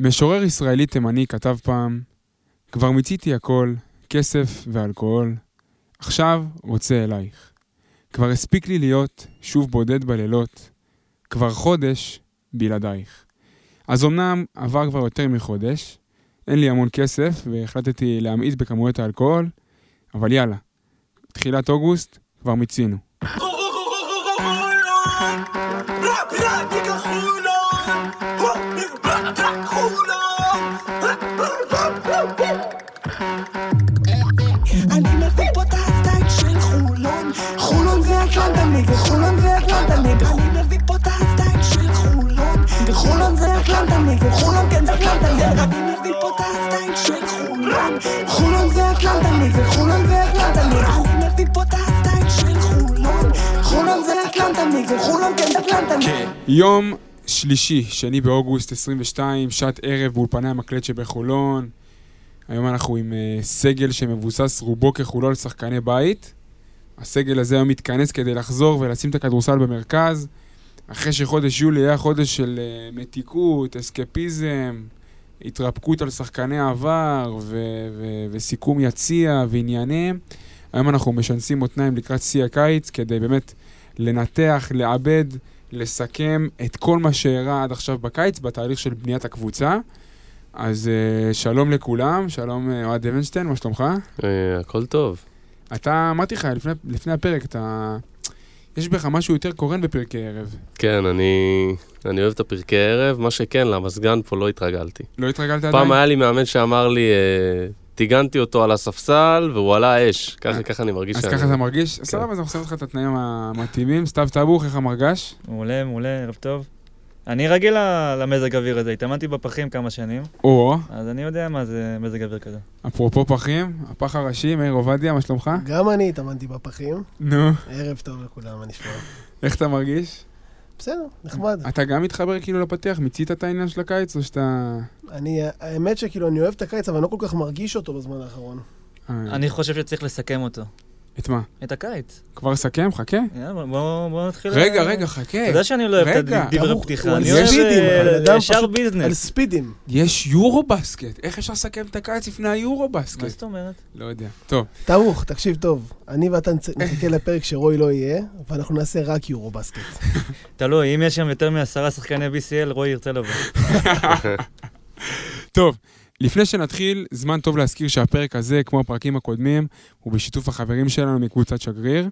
משורר ישראלי תימני כתב פעם, כבר מיציתי הכל, כסף ואלכוהול, עכשיו רוצה אלייך. כבר הספיק לי להיות שוב בודד בלילות, כבר חודש בלעדייך. אז אמנם עבר כבר יותר מחודש, אין לי המון כסף והחלטתי להמעיט בכמויות האלכוהול, אבל יאללה, תחילת אוגוסט כבר מיצינו. אני הסטייל של חולון חולון זה אטלנטני וחולון זה אטלנטני של חולון חולון זה אטלנטני וחולון כן אטלנטני יום שלישי, שני באוגוסט 22, שעת ערב באולפני המקלט שבחולון. היום אנחנו עם uh, סגל שמבוסס רובו ככולו על שחקני בית. הסגל הזה היום מתכנס כדי לחזור ולשים את הכדורסל במרכז. אחרי שחודש יולי היה חודש של uh, מתיקות, אסקפיזם, התרפקות על שחקני העבר ו- ו- וסיכום יציע ועניינים. היום אנחנו משנסים מותניים לקראת שיא הקיץ כדי באמת לנתח, לעבד, לסכם את כל מה שאירע עד עכשיו בקיץ בתהליך של בניית הקבוצה. אז uh, שלום לכולם, שלום uh, אוהד אבנשטיין, מה שלומך? אה, הכל טוב. אתה, אמרתי לך לפני, לפני הפרק, אתה... יש בך משהו יותר קורן בפרקי ערב. כן, אני, אני אוהב את הפרקי ערב, מה שכן, למזגן פה לא התרגלתי. לא התרגלת עדיין? פעם היה לי מאמן שאמר לי, אה, טיגנתי אותו על הספסל והוא עלה אש. ככה, ככה אני מרגיש אז שאני- ככה אתה מרגיש? סבבה, אז אנחנו שמים לך את התנאים המתאימים. סתיו טבוך, איך המרגש? מעולה, מעולה, ערב טוב. אני רגיל ל- למזג אוויר הזה, התאמנתי בפחים כמה שנים, או, אז אני יודע מה זה מזג אוויר כזה. אפרופו פחים, הפח הראשי, מאיר עובדיה, מה שלומך? גם אני התאמנתי בפחים. נו, ערב טוב לכולם, מה נשמע? איך אתה מרגיש? בסדר, נחמד. אתה גם מתחבר כאילו לפתיח? מיצית את העניין של הקיץ, או שאתה... אני, האמת שכאילו, אני אוהב את הקיץ, אבל אני לא כל כך מרגיש אותו בזמן האחרון. אה, אני חושב שצריך לסכם אותו. את מה? את הקיץ. כבר סכם? חכה. יאללה, בוא- בוא נתחיל... רגע, אה, רגע, חכה. אתה יודע שאני לא אוהב את רגע. הדברי הוא- פתיחה, הוא אני אוהב אה, ישר פשוט על ביזנס. ספידים. יש יורו בסקט. איך אפשר לסכם את הקיץ לפני היורו מה בסקט? זאת אומרת? לא יודע. טוב, טאוך, תקשיב טוב. אני ואתה נחכה לפרק שרוי לא יהיה, ואנחנו נעשה רק יורו בסקט. תלוי, אם יש שם יותר מעשרה שחקני BCL, רועי ירצה לבוא. טוב. לפני שנתחיל, זמן טוב להזכיר שהפרק הזה, כמו הפרקים הקודמים, הוא בשיתוף החברים שלנו מקבוצת שגריר.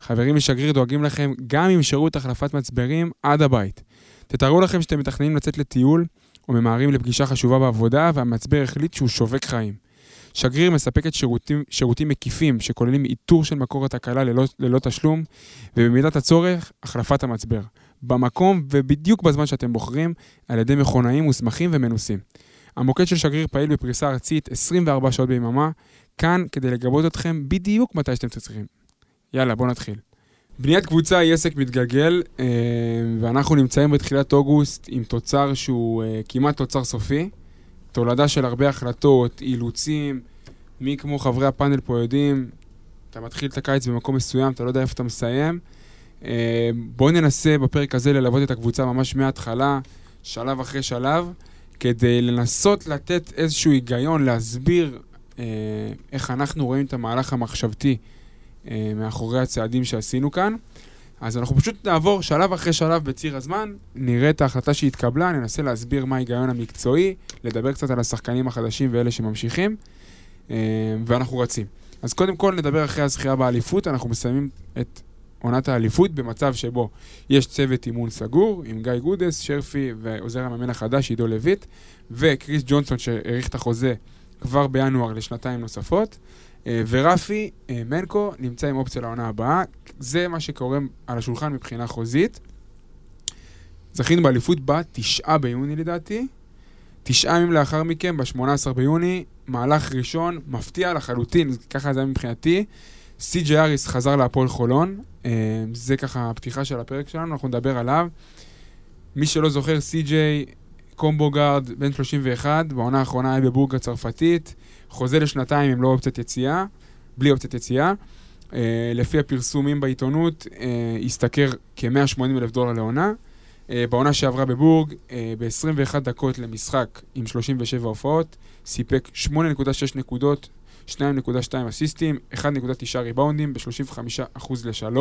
חברים משגריר דואגים לכם גם עם שירות החלפת מצברים עד הבית. תתארו לכם שאתם מתכננים לצאת לטיול או ממהרים לפגישה חשובה בעבודה והמצבר החליט שהוא שווק חיים. שגריר מספקת שירותים, שירותים מקיפים שכוללים איתור של מקור התקלה ללא, ללא תשלום ובמידת הצורך, החלפת המצבר. במקום ובדיוק בזמן שאתם בוחרים על ידי מכונאים מוסמכים ומנוסים. המוקד של שגריר פעיל בפריסה ארצית 24 שעות ביממה, כאן כדי לגבות אתכם בדיוק מתי שאתם צריכים. יאללה, בואו נתחיל. בניית קבוצה היא עסק מתגלגל, אה, ואנחנו נמצאים בתחילת אוגוסט עם תוצר שהוא אה, כמעט תוצר סופי. תולדה של הרבה החלטות, אילוצים, מי כמו חברי הפאנל פה יודעים, אתה מתחיל את הקיץ במקום מסוים, אתה לא יודע איפה אתה מסיים. אה, בואו ננסה בפרק הזה ללוות את הקבוצה ממש מההתחלה, שלב אחרי שלב, כדי לנסות לתת איזשהו היגיון, להסביר אה, איך אנחנו רואים את המהלך המחשבתי אה, מאחורי הצעדים שעשינו כאן. אז אנחנו פשוט נעבור שלב אחרי שלב בציר הזמן, נראה את ההחלטה שהתקבלה, ננסה להסביר מה ההיגיון המקצועי, לדבר קצת על השחקנים החדשים ואלה שממשיכים, אה, ואנחנו רצים. אז קודם כל נדבר אחרי הזכייה באליפות, אנחנו מסיימים את עונת האליפות במצב שבו יש צוות אימון סגור עם גיא גודס, שרפי ועוזר המאמן החדש עידו לויט, וקריס ג'ונסון שהאריך את החוזה כבר בינואר לשנתיים נוספות. אה, ורפי אה, מנקו נמצא עם אופציה לעונה הבאה. זה מה שקורה על השולחן מבחינה חוזית. זכינו באליפות בתשעה ביוני לדעתי. תשעה ימים לאחר מכן, ב-18 ביוני, מהלך ראשון, מפתיע לחלוטין, ככה זה היה מבחינתי. סי.ג'י אריס חזר להפועל חולון, אה, זה ככה הפתיחה של הפרק שלנו, אנחנו נדבר עליו. מי שלא זוכר, סי.ג'יי קומבו גארד, בן 31, בעונה האחרונה היה בבורג הצרפתית, חוזה לשנתיים עם לא אופציית יציאה, בלי אופציית יציאה. Uh, לפי הפרסומים בעיתונות, uh, השתכר כ-180 אלף דולר לעונה. אה, בעונה שעברה בבורג, אה, ב-21 דקות למשחק עם 37 הופעות, סיפק 8.6 נקודות, 2.2 אסיסטים, 1.9 ריבאונדים ב-35% ל-3.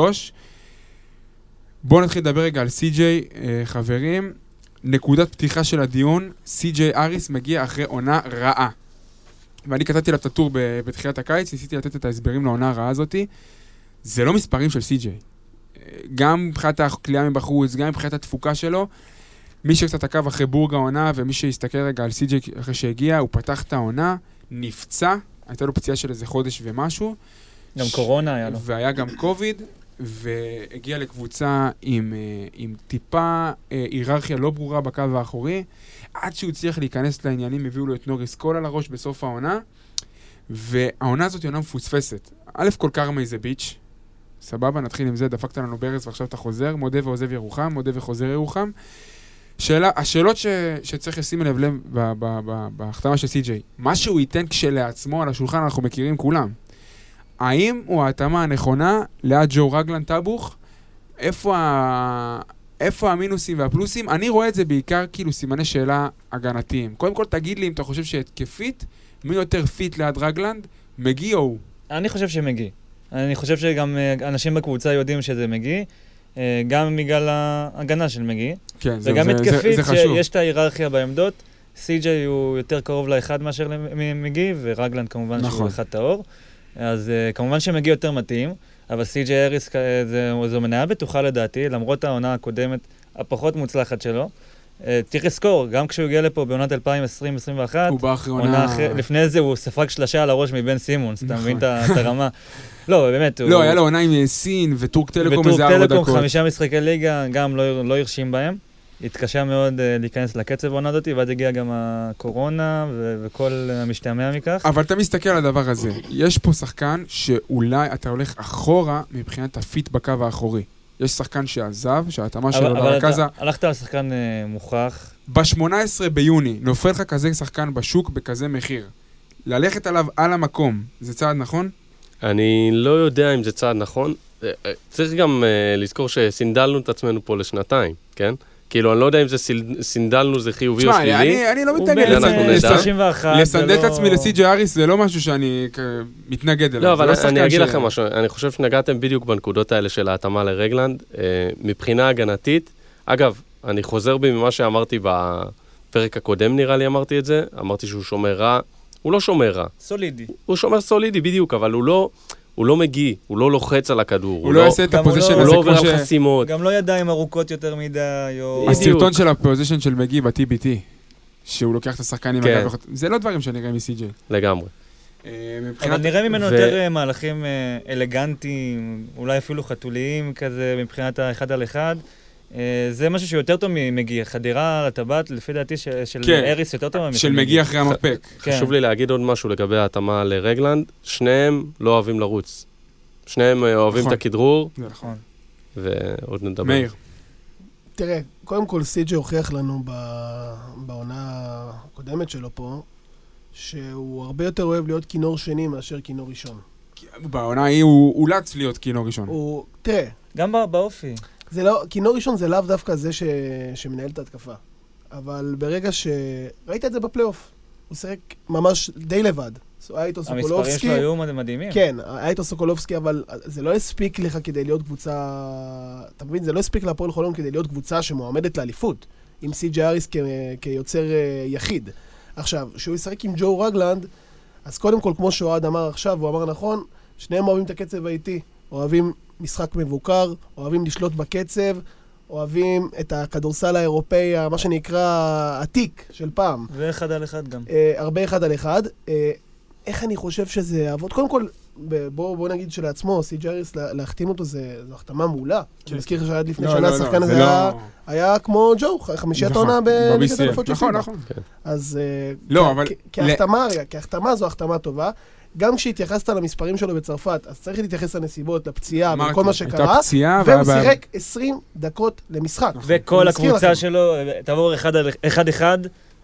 בואו נתחיל לדבר רגע על סי.ג'יי, אה, חברים. נקודת פתיחה של הדיון, סי.ג'יי אריס מגיע אחרי עונה רעה. ואני כתבתי עליו את הטור בתחילת הקיץ, ניסיתי לתת את ההסברים לעונה הרעה הזאתי. זה לא מספרים של סי.ג'יי. אה, גם מבחינת הכלייה מבחוץ, גם מבחינת התפוקה שלו. מי שקצת עקב אחרי בורג העונה, ומי שהסתכל רגע על סי.ג'יי אחרי שהגיע, הוא פתח את העונה, נפצע, הייתה לו פציעה של איזה חודש ומשהו. גם ש- קורונה היה לו. והיה גם קוביד, והגיע לקבוצה עם, אה, עם טיפה אה, היררכיה לא ברורה בקו האחורי. עד שהוא הצליח להיכנס לעניינים, הביאו לו את נוריס קול על הראש בסוף העונה. והעונה הזאת היא עונה מפוספסת. א' כל קרמי זה ביץ', סבבה, נתחיל עם זה, דפקת לנו ברז ועכשיו אתה חוזר, מודה ועוזב ירוחם, מודה וחוזר ירוחם. שאלה, השאלות ש, שצריך לשים אליו לב ב- ב- ב- בהחתמה של סי.ג'יי, מה שהוא ייתן כשלעצמו על השולחן אנחנו מכירים כולם. האם הוא ההתאמה הנכונה ליד ג'ו רגלן טאבוך? איפה, ה... איפה המינוסים והפלוסים? אני רואה את זה בעיקר כאילו סימני שאלה הגנתיים. קודם כל תגיד לי אם אתה חושב שהתקפית, מי יותר fit ליד רגלנד, מגי או הוא? אני חושב שמגי. אני חושב שגם אה, אנשים בקבוצה יודעים שזה מגי, גם בגלל ההגנה של מגי, כן, וגם זה, זה, התקפית, זה. שיש את ההיררכיה בעמדות. סי.ג'יי הוא יותר קרוב לאחד מאשר למגי, ורגלנד כמובן נכון. שהוא אחד טהור. אז uh, כמובן שמגי יותר מתאים, אבל סי.ג'יי אריס זה, זו מניה בטוחה לדעתי, למרות העונה הקודמת הפחות מוצלחת שלו. Uh, צריך לזכור, גם כשהוא הגיע לפה בעונת 2020-2021, הוא בא אחרי עונה. אחרי, לפני זה הוא ספג שלושה על הראש מבן סימונס, אתה נכון. מבין ה- את הרמה? לא, באמת, הוא... לא, היה לו עונה עם אה, סין וטורק טלקום וטורק איזה ארבע טלקום, דקות. חמישה משחקי ליגה, גם לא, לא הרשים בהם. התקשה מאוד uh, להיכנס לקצב בעונה הזאת, ואז הגיעה גם הקורונה ו- וכל המשתמע מכך. אבל אתה מסתכל על הדבר הזה, יש פה שחקן שאולי אתה הולך אחורה מבחינת הפיט בקו האחורי. יש שחקן שעזב, שההתאמה שלו אבל, אבל הלכת על שחקן uh, מוכח. ב-18 ביוני נופל לך כזה שחקן בשוק בכזה מחיר. ללכת עליו על המקום, זה צעד נכון? אני לא יודע אם זה צעד נכון. אה, אה, צריך גם אה, לזכור שסינדלנו את עצמנו פה לשנתיים, כן? כאילו, אני לא יודע אם זה סיל- סינדלנו זה חיובי או תשמע, שלילי. אני, אני לא מתנגד אנחנו לסנדל- נדע. לסנדל- 31, זה לסנדל את לא- עצמי לסי.ג'י אריס זה לא משהו שאני כ- מתנגד אליו. לא, אבל שחקן אני אגיד ש- לכם משהו, אני חושב שנגעתם בדיוק בנקודות האלה של ההתאמה לרגלנד. אה, מבחינה הגנתית, אגב, אני חוזר בי ממה שאמרתי בפרק הקודם, נראה לי אמרתי את זה, אמרתי שהוא שומר רע, הוא לא שומר רע, סולידי. הוא שומר סולידי בדיוק, אבל הוא לא, הוא לא מגיע, הוא לא לוחץ על הכדור, הוא לא יעשה את גם הוא הפוזיישן לא- הוא הזה לא עובר כמו על ש... חסימות. גם לא ידיים ארוכות יותר מדי, או... הסרטון של הפוזיישן של מגי ב-TBT, שהוא לוקח את השחקן עם כן. הגב, זה לא דברים שנראה מסי.ג'יי. לגמרי. אה, אבל. נראה ממנו ו- יותר אה, מהלכים אה, אלגנטיים, אולי אפילו חתוליים כזה, מבחינת האחד על אחד. אה, זה משהו שיותר טוב ממגי. חדירה לטבעת, לפי דעתי, של כן. אריס יותר טוב של מגי אחרי המרפק. כן. חשוב לי להגיד עוד משהו לגבי ההתאמה לרגלנד, שניהם לא אוהבים לרוץ. שניהם אה, אוהבים נכון. את הכדרור, נכון. ועוד נדבר. מאיר, תראה, קודם כל סי.ג'י הוכיח לנו ב- בעונה הקודמת שלו פה, שהוא הרבה יותר אוהב להיות כינור שני מאשר כינור ראשון. בעונה ההיא הוא אולץ להיות כינור ראשון. הוא, תראה, גם בא- באופי. זה לא, כינור ראשון זה לאו דווקא זה ש, שמנהל את ההתקפה. אבל ברגע ש... ראית את זה בפלייאוף. הוא שיחק ממש די לבד. היה איתו המספרים סוקולובסקי. שלו היו מד- מדהימים. כן, היה איתו סוקולובסקי, אבל זה לא הספיק לך כדי להיות קבוצה... אתה מבין? זה לא הספיק להפועל חולון כדי להיות קבוצה שמועמדת לאליפות, עם סי.ג'י אריס כ... כיוצר אה, יחיד. עכשיו, כשהוא ישחק עם ג'ו רגלנד, אז קודם כל, כמו שאוהד אמר עכשיו, הוא אמר נכון, שניהם אוהבים את הקצב האיטי. אוהבים משחק מבוקר, אוהבים לשלוט בקצב, אוהבים את הכדורסל האירופאי, מה שנקרא עתיק של פעם. ואחד על אחד גם. אה, הרבה אחד על אחד. אה, איך אני חושב שזה יעבוד? קודם כל, ב- בוא, בוא נגיד שלעצמו, סי ג'ריס, לה- להחתים אותו זה, זו החתמה מעולה. כן. אני מזכיר לך שעד לפני לא, שנה לא, לא, השחקן זה הזה לא- היה, היה כמו ג'ו, חמישיית נכון, העונה בליגת ב-BCL. האלופות של נכון. נכון. אז אה, לא, אבל- כהחתמה, רגע, כהחתמה זו החתמה טובה. גם כשהתייחסת למספרים שלו בצרפת, אז צריך להתייחס לנסיבות, לפציעה וכל מה הייתה שקרה, פציעה, והוא שיחק 20 דקות למשחק. וכל הקבוצה לכם. שלו, תעבור אחד-אחד,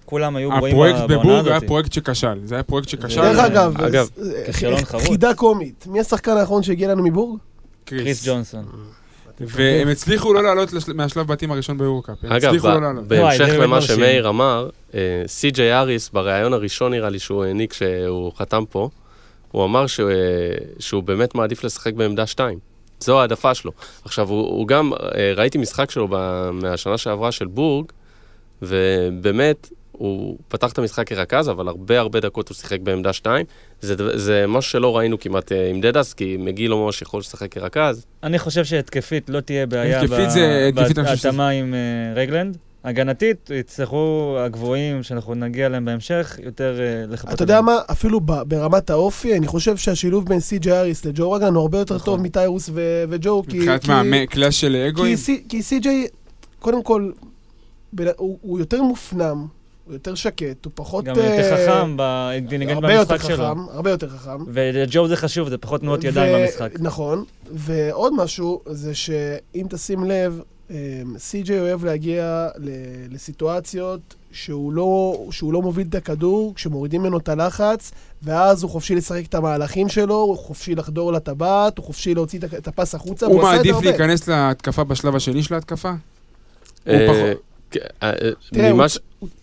כולם היו גרועים הפרויקט בעונה בבורג היה הזאת. פרויקט שכשל. זה היה פרויקט שכשל. דרך אגב, אגב, כישלון ח- חרוץ. חידה קומית. מי השחקן האחרון שהגיע לנו מבורג? קריס ג'ונסון. והם הצליחו לא לעלות מהשלב בתים הראשון ביורקאפ. אגב, לא בהמשך למה. שמאיר אמר, אה, סי.ג'יי אריס, בריאיון הראשון נראה לי שהוא העניק שהוא חתם פה, הוא אמר שהוא, אה, שהוא באמת מעדיף לשחק בעמדה 2. זו העדפה שלו. עכשיו, הוא, הוא גם, אה, ראיתי משחק שלו ב- מהשנה שעברה של בורג, ובאמת, הוא פתח את המשחק כרכז, אבל הרבה הרבה דקות הוא שיחק בעמדה 2. זה, זה משהו שלא ראינו כמעט אה, עם דדס, כי מגי לא ממש יכול לשחק כרכז. אני חושב שהתקפית לא תהיה בעיה התקפית זה- התקפית אני חושב שזה- בהתאמה עם רגלנד. הגנתית, יצטרכו הגבוהים, שאנחנו נגיע אליהם בהמשך, יותר אה, לחפות. אתה יודע מה, אפילו ברמת האופי, אני חושב שהשילוב בין סי.ג'י אריס לג'ו רגלן הוא הרבה יותר נכון. טוב מטיירוס וג'ו, כי... מבחינת כי- מאמן, קלאס של אגואים. כי סי- כי סי.ג'יי, קודם כל, הוא יותר מופנם, הוא יותר שקט, הוא פחות... גם יותר אה, חכם יותר במשחק שלו. חכם, הרבה יותר חכם. ולג'ו זה חשוב, זה פחות תנועות ידיים במשחק. נכון, ועוד משהו, זה שאם תשים לב, סי.ג'יי אוהב להגיע לסיטואציות שהוא לא, שהוא לא מוביל את הכדור, כשמורידים ממנו את הלחץ, ואז הוא חופשי לשחק את המהלכים שלו, הוא חופשי לחדור לטבעת, הוא חופשי להוציא את הפס החוצה, הוא מעדיף. להיכנס להתקפה בשלב השני של ההתקפה? אה, כן, אה, אה, תראה,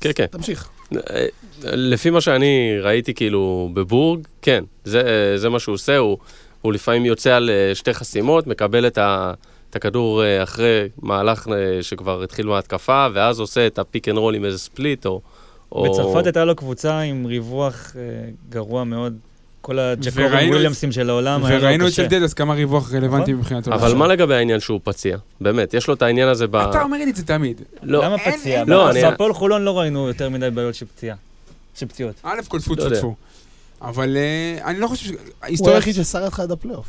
כן, כן. תמשיך. לפי מה שאני ראיתי כאילו בבורג, כן, זה, זה מה שהוא עושה, הוא, לפעמים יוצא על שתי חסימות, מקבל את, ה, את הכדור אה, אחרי מהלך אה, שכבר התחיל בהתקפה, ואז עושה את ה pick and roll עם איזה split, או... או... בצרפת הייתה לו קבוצה עם ריווח אה, גרוע מאוד. כל הג'קורים וראינו את- וויליאמסים של העולם היה לו וראינו קשה. אצל דדס כמה ריווח רלוונטי נכון. מבחינתו. אבל מה לגבי העניין שהוא פציע? באמת, יש לו את העניין הזה ב... אתה אומר לי את זה תמיד. לא, למה פציע? לא, אבל אני- בהפועל חולון לא ראינו יותר מדי בעיות של פציעה. של פציעות. א' כל טפו לא יודע. טפו. אבל אני לא חושב ש... הוא. היחיד ששרד לך עד הפלייאוף.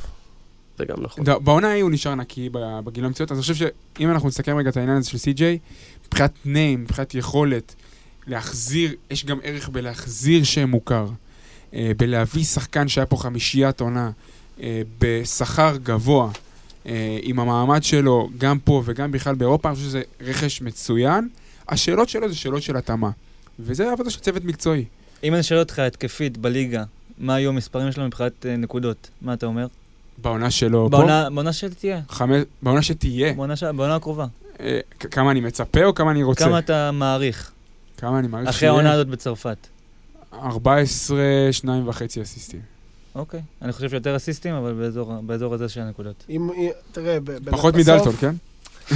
זה גם נכון. בעונה ההיא הוא נשאר נקי בגיל המציאות, אז אני חושב שאם אנחנו נסכם רגע את העניין הזה של סי.ג'יי, מבחינת ניים, מבחינת יכולת להחזיר, יש גם ערך בלהחזיר שם מוכר, אה, בלהביא שחקן שהיה פה חמישיית עונה, אה, בשכר גבוה, אה, עם המעמד שלו, גם פה וגם בכלל באירופה, אני חושב שזה רכש מצוין. השאלות שלו זה שאלות של התאמה, וזה עבודה של צוות מקצועי. אם אני שואל אותך התקפית בליגה, מה היו המספרים שלו מבחינת נקודות? מה אתה אומר? בעונה שלו פה, בעונה בעונה שתהיה. חמש- בעונה שתהיה, בעונה ש- בעונה הקרובה. אה, כמה אני מצפה או כמה אני רוצה? כמה אתה מעריך? כמה אני מעריך אחרי העונה הזאת בצרפת. 14, שניים וחצי אסיסטים. אוקיי. אני חושב שיותר אסיסטים, אבל באזור- באזור הזה של הנקודות. אם, תראה, ב- ב- פחות בסוף- מדלטון, כן?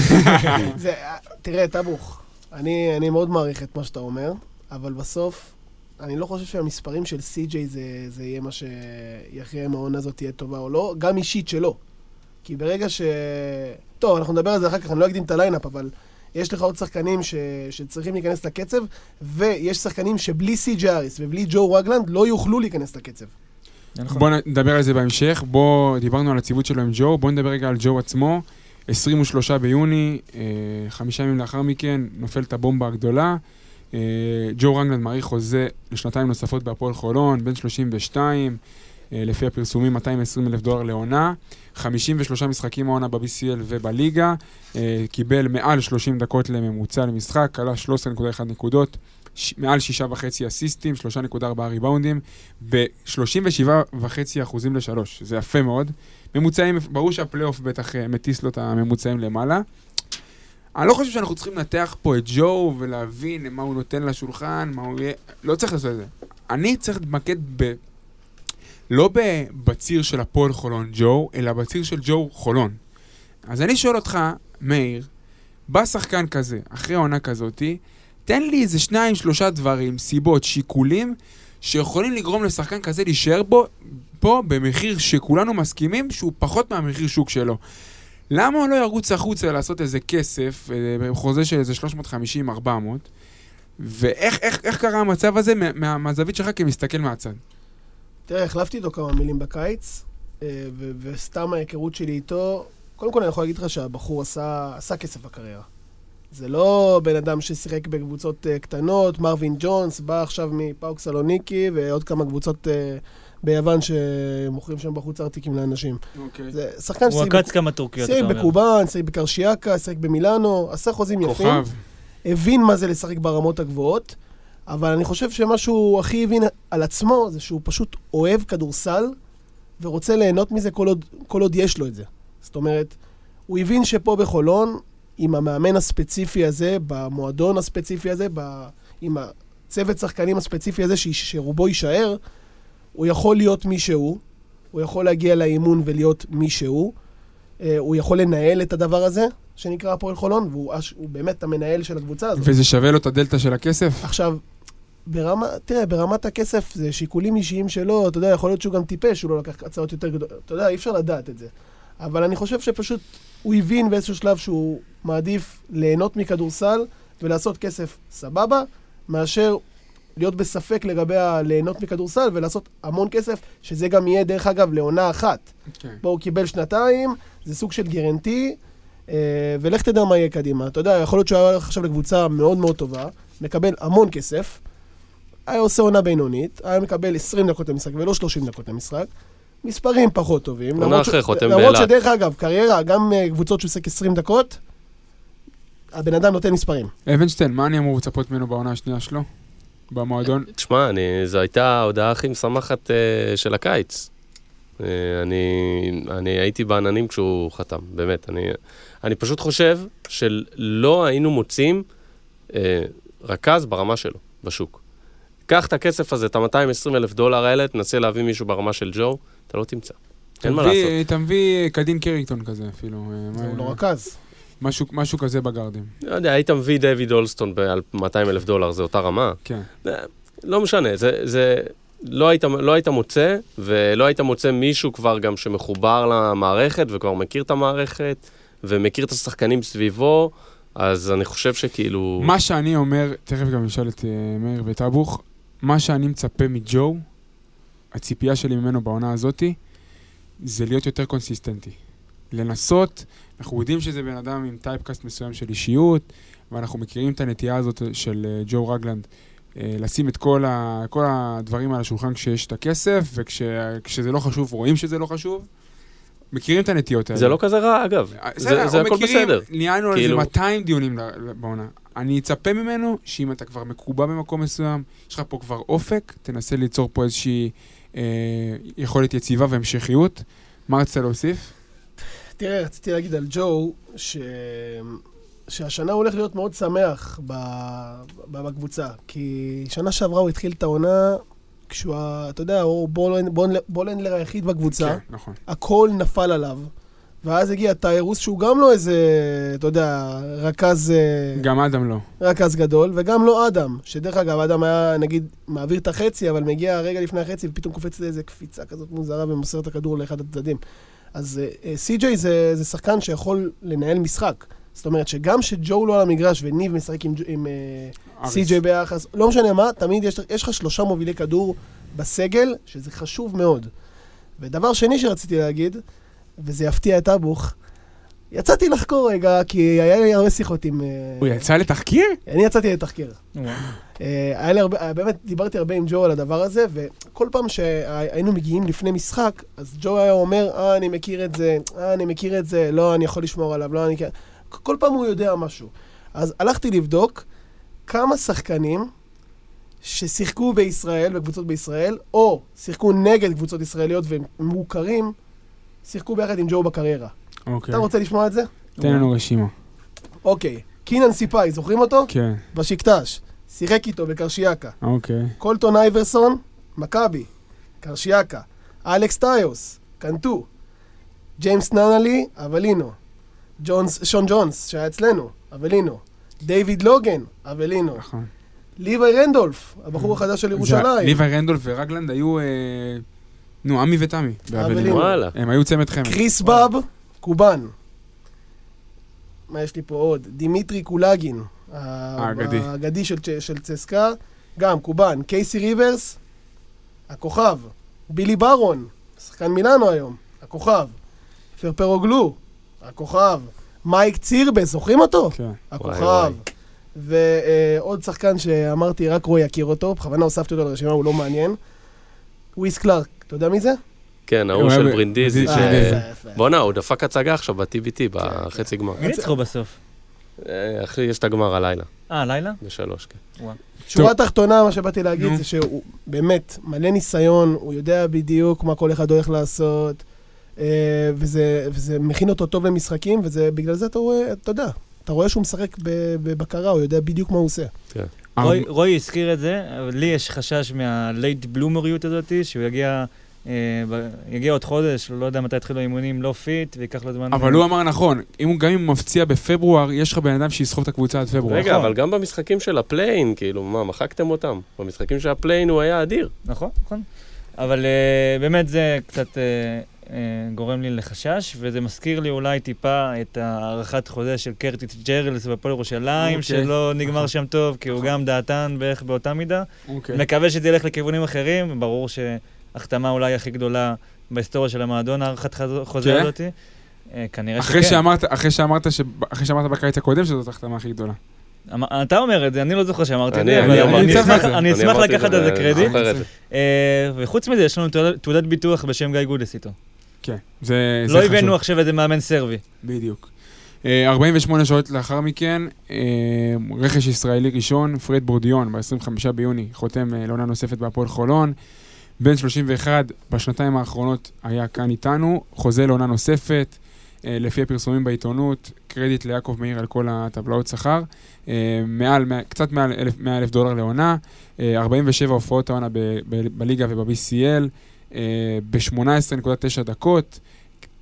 זה, תראה, טבוך, אני, אני מאוד מעריך את מה שאתה אומר, אבל בסוף, אני לא חושב שהמספרים של סי.ג'יי זה, זה יהיה מה שיכריע אם העונה הזאת תהיה טובה או לא, גם אישית שלו. כי ברגע ש... טוב, אנחנו נדבר על זה אחר כך, אני לא אקדים את ה lineup, אבל יש לך עוד שחקנים ש... שצריכים להיכנס לקצב, ויש שחקנים שבלי סי.ג'יי אריס ובלי ג'ו רגלנד לא יוכלו להיכנס לקצב. נכון. בואו נדבר על זה בהמשך. בואו, דיברנו על הציוות שלו עם ג'ו, בואו נדבר רגע על ג'ו עצמו. 23 ביוני, אה, חמישה ימים לאחר מכן, נופלת הבומבה הגדולה. אה, ג'ו רנגלנד מעריך חוזה לשנתיים נוספות בהפועל חולון, בן 32, אה, לפי הפרסומים 220 אלף דולר לעונה. 53 משחקים העונה ב-BCL ובליגה, אה, קיבל מעל 30 דקות לממוצע למשחק, כלה 13.1 נקודות, מעל 6.5 אסיסטים, 3.4 ריבאונדים, ב-37.5 אחוזים לשלוש, זה יפה מאוד. ממוצעים, ברור שהפלייאוף בטח מטיס לו את הממוצעים למעלה. אני לא חושב שאנחנו צריכים לנתח פה את ג'ו ולהבין מה הוא נותן לשולחן, מה הוא יהיה... לא צריך לעשות את זה. אני צריך להתמקד ב... לא. בציר של הפועל חולון ג'ו, אלא בציר של ג'ו חולון. אז אני שואל אותך, מאיר, בא שחקן כזה, אחרי עונה כזאתי, תן לי איזה שניים, שלושה דברים, סיבות, שיקולים, שיכולים לגרום לשחקן כזה להישאר בו, פה במחיר שכולנו מסכימים שהוא פחות מהמחיר שוק שלו. למה לא ירוץ החוצה לעשות איזה כסף, אה, חוזה של איזה 350-400, ואיך איך, איך קרה המצב הזה מה, מה, מהזווית שלך כמסתכל מהצד? תראה, החלפתי איתו כמה מילים בקיץ, אה, ו- וסתם ההיכרות שלי איתו, קודם כל אני יכול להגיד לך שהבחור עשה, עשה כסף בקריירה. זה לא בן אדם ששיחק בקבוצות אה, קטנות, מרווין ג'ונס, בא עכשיו מפאוק סלוניקי ועוד כמה קבוצות ביוון שמוכרים שם בחוץ ארטיקים לאנשים. אוקיי. זה שחקן הוא עקץ כמה טורקיות, אתה שיחק אומר. בקובאן, שיחק בקרשיאקה, שיחק במילאנו, עשה חוזים יפים. כוכב. הבין מה זה לשחק ברמות הגבוהות, אבל אני חושב שמה שהוא הכי הבין על עצמו זה שהוא פשוט אוהב כדורסל ורוצה ליהנות מזה כל עוד, כל עוד יש לו את זה. זאת אומרת, הוא הבין שפה בחולון, עם המאמן הספציפי הזה, במועדון הספציפי הזה, ב... עם הצוות שחקנים הספציפי הזה, ש... שרובו יישאר, הוא יכול להיות מי שהוא, הוא יכול להגיע לאימון ולהיות מי שהוא, אה, הוא יכול לנהל את הדבר הזה, שנקרא הפועל חולון, והוא אש- באמת המנהל של הקבוצה הזאת. וזה שווה לו את הדלתא של הכסף? עכשיו, ברמה, תראה, ברמת הכסף זה שיקולים אישיים שלו, אתה יודע, יכול להיות שהוא גם טיפש, הוא לא לקח הצעות יותר גדולות, אתה יודע, אי אפשר לדעת את זה. אבל אני חושב שפשוט הוא הבין באיזשהו שלב שהוא מעדיף ליהנות מכדורסל ולעשות כסף סבבה, מאשר להיות בספק לגבי הליהנות מכדורסל ולעשות המון כסף, שזה גם יהיה, דרך אגב, לעונה אחת. כן. בו הוא קיבל שנתיים, זה סוג של גרנטי, אה, ולך תדע מה יהיה קדימה. אתה יודע, יכול להיות שהוא היה הולך עכשיו לקבוצה מאוד מאוד טובה, מקבל המון כסף, היה עושה עונה בינונית, היה מקבל 20 דקות למשחק ולא 30 דקות למשחק, מספרים פחות טובים. עונה אחרי, חותם למרות. שדרך אגב, קריירה, גם אה, קבוצות שהוא עוסק 20 דקות, הבן אדם נותן מספרים. אבנשטיין, מה אני אמור לצפות ממנו בעונה השנייה שלו? במועדון? תשמע, אני, זו הייתה ההודעה הכי משמחת uh, של הקיץ. Uh, אני, אני הייתי בעננים כשהוא חתם, באמת. אני, אני פשוט חושב שלא היינו מוצאים uh, רכז ברמה שלו בשוק. קח את הכסף הזה, את ה-220 אלף דולר האלה, תנסה להביא מישהו ברמה של ג'ו, אתה לא תמצא. אין מה לעשות. אתה מביא קדין קרינגטון כזה אפילו. אה, הוא לא רכז. משהו- משהו כזה בגארדים. לא יודע, היית מביא דיוויד אולסטון ב-200 אלף דולר, זה אותה רמה. כן. לא משנה, זה, זה לא, היית, לא היית מוצא, ולא היית מוצא מישהו כבר גם שמחובר למערכת, וכבר מכיר את המערכת, ומכיר את השחקנים סביבו, אז אני חושב שכאילו... מה שאני אומר, תכף גם נשאל את אה, מאיר וטבוך, מה שאני מצפה מג'ו, הציפייה שלי ממנו בעונה הזאתי, זה להיות יותר קונסיסטנטי. לנסות, אנחנו יודעים שזה בן אדם עם typecast מסוים של אישיות, ואנחנו מכירים את הנטייה הזאת של אה, ג'ו רגלנד, אה, לשים את כל, ה, כל הדברים על השולחן כשיש את הכסף, וכשזה לא חשוב, רואים שזה לא חשוב. מכירים את הנטיות האלה. זה לא כזה רע, אגב. אה, זה, זה אנחנו הכל מכירים, בסדר. ניהלנו על זה כאילו- 200 דיונים ל- ל- בעונה. אני אצפה ממנו שאם אתה כבר מקובע במקום מסוים, יש לך פה כבר אופק, תנסה ליצור פה איזושהי אה, יכולת יציבה והמשכיות. מה רצית להוסיף? תראה, רציתי להגיד על ג'ו, ש... שהשנה הולך להיות מאוד שמח ב... בקבוצה. כי שנה שעברה הוא התחיל את העונה כשהוא, אתה יודע, הוא בולנד- בולנד- בולנדלר היחיד בקבוצה. כן, נכון. הכל נפל עליו. ואז הגיע טיירוס, שהוא גם לא איזה, אתה יודע, רכז, אה, גם אדם לא. רכז גדול, וגם לא אדם, שדרך אגב, אדם היה, נגיד, מעביר את החצי, אבל מגיע רגע לפני החצי, ופתאום קופץ לאיזה קפיצה כזאת מוזרה ומוסר את הכדור לאחד הצדדים. אז אה, סי.ג'יי זה, זה שחקן שיכול לנהל משחק. זאת אומרת שגם שג'ו לא על המגרש וניב משחק עם, עם אה. סי.ג'יי ביחס, לא משנה מה, תמיד יש, יש לך שלושה מובילי כדור בסגל, שזה חשוב מאוד. ודבר שני שרציתי להגיד, וזה יפתיע את אבוך, יצאתי לחקור רגע, כי היה לי הרבה שיחות עם... אה, הוא יצא לתחקיר? אני יצאתי לתחקיר. אה, היה לי הרבה, אה, באמת, דיברתי הרבה עם ג'ו על הדבר הזה, וכל פעם שהיינו מגיעים לפני משחק, אז ג'ו היה אומר, אה, אני מכיר את זה, אה, אני מכיר את זה, לא, אני יכול לשמור עליו, לא, אני... כן." כל פעם הוא יודע משהו. אז הלכתי לבדוק כמה שחקנים ששיחקו בישראל, בקבוצות בישראל, או שיחקו נגד קבוצות ישראליות והם מוכרים, שיחקו ביחד עם ג'ו בקריירה. אוקיי. אתה רוצה לשמוע את זה? תן לנו רשימה. אוקיי. קינן סיפאי, זוכרים אותו? כן, בשקטש. שיחק איתו בקרשיאקה. אוקיי. קולטון אייברסון, מכבי, קרשיאקה, אלכס טיוס, קנטו, ג'יימס ננלי, אבלינו, ג'ונס, שון ג'ונס, שהיה אצלנו, אבלינו, דיוויד לוגן, אבלינו, נכון. ליווי רנדולף, הבחור החדש של ירושלים, ליווי רנדולף ורגלנד היו, אה, נו, עמי ותמי. וואלה. הם היו צמד חמד. קריס באב, קובן. מה יש לי פה עוד? דימיטרי קולגין, האגדי. האגדי של, של צסקה, גם קובן. קייסי ריברס, הכוכב. בילי ברון, שחקן מילאנו היום, הכוכב. פרפרוגלו, הכוכב. מייק צירבס, זוכרים אותו? כן. הכוכב. ועוד שחקן שאמרתי, רק רועי יכיר אותו, בכוונה הוספתי אותו לרשימה, הוא לא מעניין. וויס קלארק, אתה יודע מי זה? כן, ההוא הוא של ברינדיזי. אה. בואנה, הוא דפק הצגה עכשיו ב-TBT, בחצי גמר. מי ניצחו בסוף? אה, אחי, יש את הגמר הלילה, אה, לילה? בשלוש, כן. שורה תחתונה, מה שבאתי להגיד. זה שהוא באמת מלא ניסיון, הוא יודע בדיוק מה כל אחד הולך לעשות. אה, וזה, וזה מכין אותו טוב למשחקים, ובגלל זה אתה רואה, אתה יודע, אתה רואה שהוא משחק ב- בבקרה, הוא יודע בדיוק מה הוא עושה. רוי- רוי הזכיר את זה, אבל לי יש חשש מה late bloomer יות הזאת, שהוא יגיע... אה, יגיע עוד חודש, לא יודע מתי יתחילו האימונים, לא fit, וייקח לו זמן... אבל הוא אמר נכון, אם הוא- גם אם הוא מפציע בפברואר, יש לך בן אדם שיסחוב את הקבוצה עד פברואר. רגע, נכון. אבל גם במשחקים של ה play-in, כאילו, מה, מחקתם אותם? במשחקים של ה play-in הוא היה אדיר. נכון, נכון. אבל אה, באמת זה קצת אה, גורם לי לחשש, וזה מזכיר לי אולי טיפה את הארכת חוזה של קרטיס ג'רלס בהפועל ירושלים, אוקיי. שלא נגמר נכון. שם טוב, כי הוא גם דעתן בערך באותה מידה. אוקיי. מקווה שזה ילך לכיוונים אחרים, ברור שהחתמה אולי הכי גדולה בהיסטוריה של המועדון, הארכת חוזה כן? הזאתי. אה, כנראה אחרי שכן. שאמרת, אחרי שאמרת, ש- אחרי שאמרת בקיץ הקודם שזאת ההחתמה הכי גדולה. אמ- אתה אומר את זה, אני לא זוכר שאמרתי את אני- זה, אני אבל אני אשמח- לקחת על זה קרדיט. אה, וחוץ מזה, יש לנו תעודת- ביטוח בשם גיא גודס איתו. כן, זה לא חשוב. הבאנו עכשיו איזה מאמן סרבי. בדיוק. אה, 48 שעות לאחר מכן, אה, רכש ישראלי ראשון, פרד בורדיון, ב-25 ביוני, חותם אה, לעונה נוספת בהפועל חולון. בן 31, בשנתיים האחרונות היה כאן איתנו, חוזה לעונה נוספת, אה, לפי הפרסומים בעיתונות, קרדיט ליעקב מאיר על כל הטבלאות שכר. אה, מעל, קצת מעל 100 אלף דולר לעונה, אה, 47 הופעות העונה בליגה וב-BCL, אה, ב-18.9 דקות.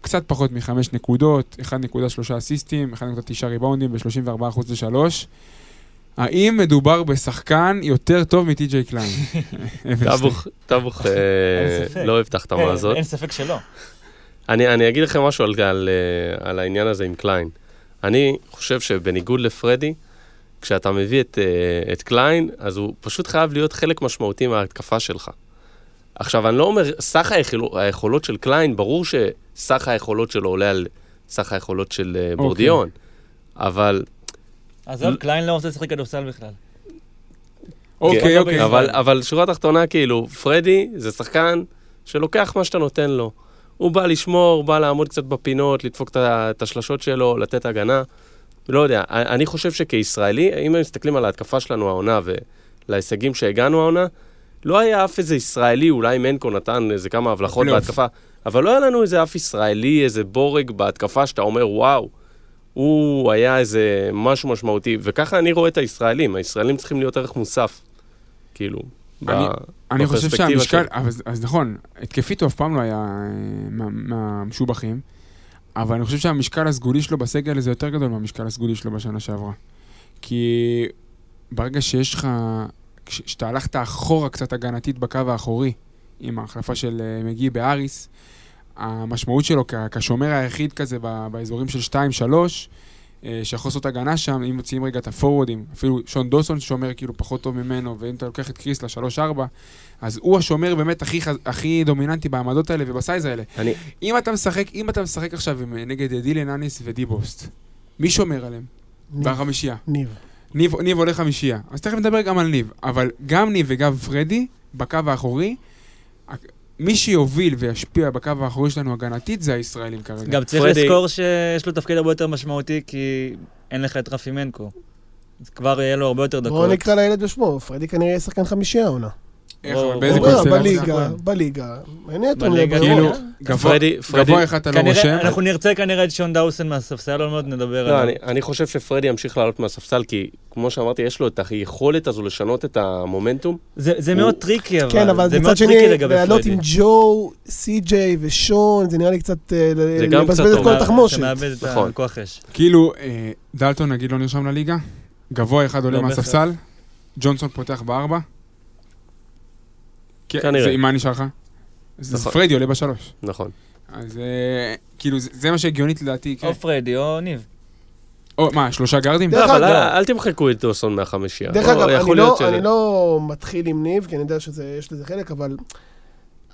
קצת פחות מחמש נקודות, 1.3 אסיסטים, 1.9 ריבאונדים ב-34% ל-3. האם מדובר בשחקן יותר טוב מטי.ג'יי קליין? טאבוך, טאבוך אה. לא אוהב את ההחתמה הזאת. אין ספק שלא. אני, אני אגיד לכם משהו על, על, אה, על העניין הזה עם קליין. אני חושב שבניגוד לפרדי, כשאתה מביא את, אה, את קליין, אז הוא פשוט חייב להיות חלק משמעותי מההתקפה שלך. עכשיו, אני לא אומר, סך היכול, היכולות של קליין, ברור שסך היכולות שלו עולה על סך היכולות של אה, בורדיון, אבל, עזוב, קליין לא רוצה לשחק כדורסל בכלל. אוקיי, כן, אוקיי. אבל, אבל שורה תחתונה, כאילו, פרדי זה שחקן שלוקח מה שאתה נותן לו. הוא בא לשמור, בא לעמוד קצת בפינות, לדפוק את השלשות שלו, לתת הגנה. לא יודע, אני חושב שכישראלי, אם הם מסתכלים על ההתקפה שלנו העונה ולהישגים שהגענו העונה, לא היה אף איזה ישראלי, אולי מנקו נתן איזה כמה הבלחות. בהתקפה, אבל לא היה לנו איזה אף ישראלי, איזה בורג בהתקפה שאתה אומר, וואו, הוא היה איזה משהו משמעותי, וככה אני רואה את הישראלים, הישראלים צריכים להיות ערך מוסף, כאילו, אני- אני חושב שהמשקל. אבל, אז נכון, התקפית הוא אף פעם לא היה אה, מה- מהמשובחים, אבל אני חושב שהמשקל הסגולי שלו בסגל הזה יותר גדול מהמשקל הסגולי שלו בשנה שעברה. כי ברגע שיש לך, כש- כשאתה הלכת אחורה קצת הגנתית בקו האחורי, עם ההחלפה של אה, מגי באריס, המשמעות שלו כ- כשומר היחיד כזה ב- באזורים של 2-3, אה, שיכול לעשות הגנה שם, אם מוציאים רגע את הפורוורדים, אפילו שון דוסון שומר כאילו פחות טוב ממנו, ואם אתה לוקח את קריס ל-3-4, אז הוא השומר באמת הכי, הכי דומיננטי בעמדות האלה ובסייז האלה. אני, אם אתה משחק, אם אתה משחק עכשיו עם, נגד דילן אניס ודיבוסט, מי שומר עליהם? ניב. בחמישייה. ניב. ניב, ניב עולה חמישייה. אז תכף נדבר גם על ניב. אבל גם ניב וגם פרדי, בקו האחורי, מי שיוביל וישפיע בקו האחורי שלנו הגנתית זה הישראלים כרגע. גם צריך פרדי- לזכור שיש לו תפקיד הרבה יותר משמעותי, כי אין לך את רפי מנקו. אז כבר יהיה לו הרבה יותר דקות. בואו נקרא לילד בשמו, פרדי כנראה יהיה שחקן חמישייה העונה. איך, באיזה קונסטלציה? בליגה, בליגה. בליגה. כאילו. גבוה, פרדי, פרדי, גבוה אחד אתה לא רושם. אנחנו נרצה כנראה את שון דאוסן מהספסל, עוד מעט נדבר לא, עליו. אני, אני חושב שפרדי ימשיך לעלות מהספסל, כי כמו שאמרתי, יש לו את היכולת הזו לשנות את המומנטום. זה מאוד טריקי, אבל. כן, אבל זה מצד מאוד שני, לעלות. עם ג'ו, סי.ג'יי ושון, זה נראה לי קצת אה, ל- זה גם לבזבז את. כל התחמושת. נכון. כאילו, אה, דלטון נגיד לא נרשם לליגה, גבוה אחד עולה לא מהספסל, ג'ונסון פותח בארבע. כן, כנראה. זה- מה נשאר לך? נכון. פרדי עולה בשלוש. נכון. אז אה, כאילו, זה- זה מה שהגיונית לדעתי יקרה. או פרדי או ניב. או, מה, שלושה גארדים? דרך לא, אבל אגב- אל, תמחקו את דוסון מהחמישייה. דרך אגב, אני לא- אני לא מתחיל עם ניב, כי אני יודע שיש לזה חלק, אבל...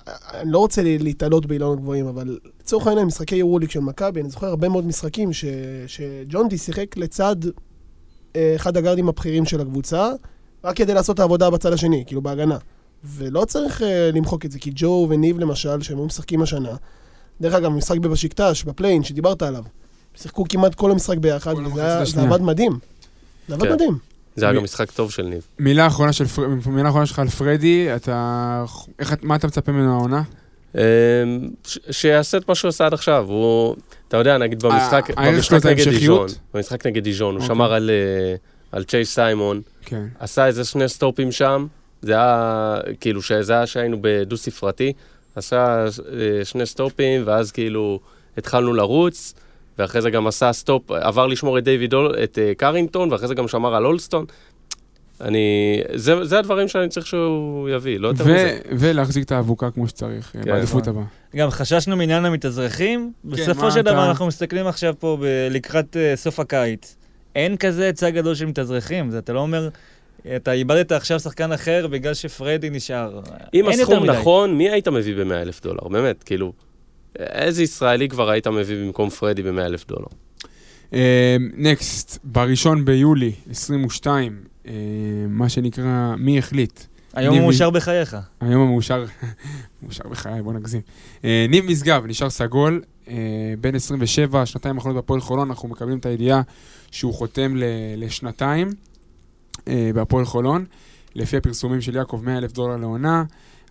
אני לא רוצה להתעלות באילנות גבוהים, אבל לצורך העניין, משחקי יורוליג של מכבי, אני זוכר הרבה מאוד משחקים ש- שג'ון די שיחק לצד אה, אחד הגארדים הבכירים של הקבוצה, רק כדי לעשות את העבודה בצד השני, כאילו בהגנה. ולא צריך אה, למחוק את זה, כי ג'ו וניב למשל, שהם היו משחקים השנה, דרך אגב, משחק בבשיקטש, בפליין, שדיברת עליו, שיחקו כמעט כל המשחק ביחד, כל וזה היה- זה. עבד מדהים. זה עבד כן. מדהים. זה היה גם משחק טוב של ניב. מילה אחרונה של פר- מילה אחרונה שלך על פרדי, אתה... איך, מה אתה מצפה ממנו העונה? אמ, ש- שיעשה את מה שהוא עשה עד עכשיו. הוא, אתה יודע, נגיד במשחק, ה- הערך שלו במשחק זה נגד דיז'ון? במשחק נגד דיז'ון, הוא אוקיי. שמר על, אה, על צ'ייס סיימון, כן. עשה איזה שני סטופים שם, זה היה, כאילו, שזה היה שהיינו בדו-ספרתי, עשה אה, שני stop ים, ואז כאילו התחלנו לרוץ, ואחרי זה גם עשה stop, עבר לשמור את דיוויד, אול- את אה, קרינגטון, ואחרי זה גם שמר על אולסטון. אני, זה, זה הדברים שאני צריך שהוא יביא, לא יותר מזה. ולהחזיק את האבוקה כמו שצריך, כן, בעדיפות. הבאה. גם חששנו מעניין המתאזרחים, בסופו מה של דבר אתה- אנחנו מסתכלים עכשיו פה ב- לקראת אה, סוף הקיץ. אין כזה היצע גדול של מתאזרחים, זה אתה לא אומר, אתה איבדת עכשיו שחקן אחר בגלל שפרדי נשאר. אם הסכום. נכון, מי היית מביא ב-100 אלף דולר? באמת, כאילו, איזה ישראלי כבר היית מביא במקום פרדי ב-100 אלף דולר? נקסט, בראשון ביולי 22, אה, מה שנקרא, מי החליט? היום הוא מאושר בחייך. היום המאושר, מאושר בחיי, בוא נגזים. אה, ניב משגב נשאר סגול, אה, בן 27, שנתיים האחרונות בהפועל חולון, אנחנו מקבלים את הידיעה שהוא חותם ל- לשנתיים אה, בהפועל חולון. לפי הפרסומים של יעקב, 100 אלף דולר לעונה.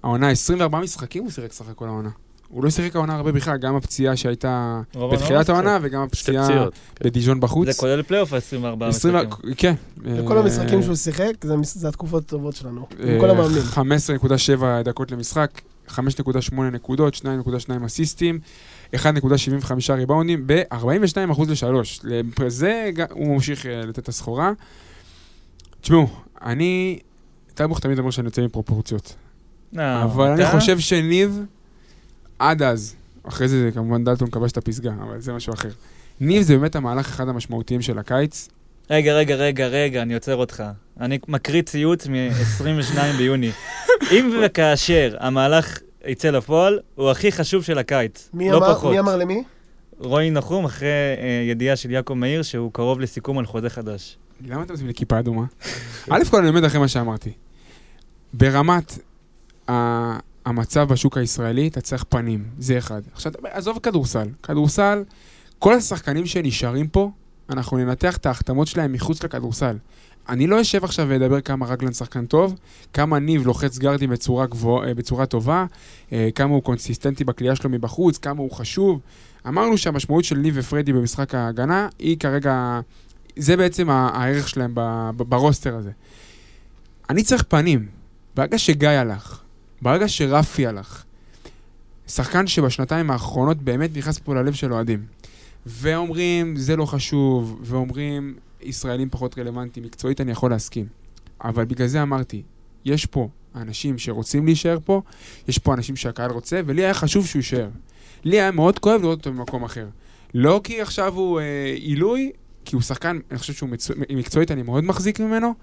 העונה, 24 משחקים הוא שיחק סך הכל העונה. הוא לא שיחק העונה הרבה בכלל, גם הפציעה שהייתה בתחילת לא העונה וגם הפציעה. כן. בדיז'ון בחוץ. זה כולל פלייאוף ה-24 20 משחקים. כן. וכל אה, המשחקים שהוא שיחק, זה התקופות הטובות שלנו. אה, עם כל המאמנים. 15.7 דקות למשחק, 5.8 נקודות, 2.2 אסיסטים, 1.75 ריבאונדים, ב-42% ל-3. זה ג- הוא ממשיך אה, לתת את הסחורה. תשמעו, אני... טלבוך תמיד אומר שאני יוצא מפרופורציות. אה, אבל אני? חושב שניב, עד אז, אחרי זה כמובן דלטון כבש את הפסגה, אבל זה משהו אחר. ניב זה באמת המהלך אחד המשמעותיים של הקיץ. רגע, רגע, רגע, רגע, אני עוצר אותך. אני מקריא ציוץ מ-22 ביוני. אם וכאשר המהלך יצא לפועל, הוא הכי חשוב של הקיץ. מי לא אמר- פחות. מי אמר למי? רועי נחום, אחרי אה, ידיעה של יעקב מאיר, שהוא קרוב לסיכום על חוזה חדש. למה אתה עושים לי כיפה אדומה? א' כל אני לומד אחרי מה שאמרתי. ברמת המצב בשוק הישראלי, אתה צריך פנים, זה אחד. עכשיו, עזוב כדורסל. כדורסל, כל השחקנים שנשארים פה, אנחנו ננתח את ההחתמות שלהם מחוץ לכדורסל. אני לא אשב עכשיו ואדבר כמה רגלן שחקן טוב, כמה ניב לוחץ גרדים בצורה, גבוה, אה, בצורה טובה, אה, כמה הוא קונסיסטנטי בקליעה שלו מבחוץ, כמה הוא חשוב. אמרנו שהמשמעות של ניב ופרדי במשחק ההגנה היא כרגע זה בעצם הערך שלהם ברוסטר הזה. אני צריך פנים. ברגע שגיא הלך, ברגע שרפי הלך, שחקן שבשנתיים האחרונות באמת נכנס פה ללב של אוהדים. ואומרים, זה לא חשוב, ואומרים, ישראלים פחות רלוונטיים. מקצועית אני יכול להסכים. אבל בגלל זה אמרתי, יש פה אנשים שרוצים להישאר פה, יש פה אנשים שהקהל רוצה, ולי היה חשוב שהוא יישאר. לי היה מאוד כואב לראות אותו במקום אחר. לא כי עכשיו הוא אה, עילוי, כי הוא שחקן, אני חושב שהוא מצו... מקצועית, אני מאוד מחזיק ממנו.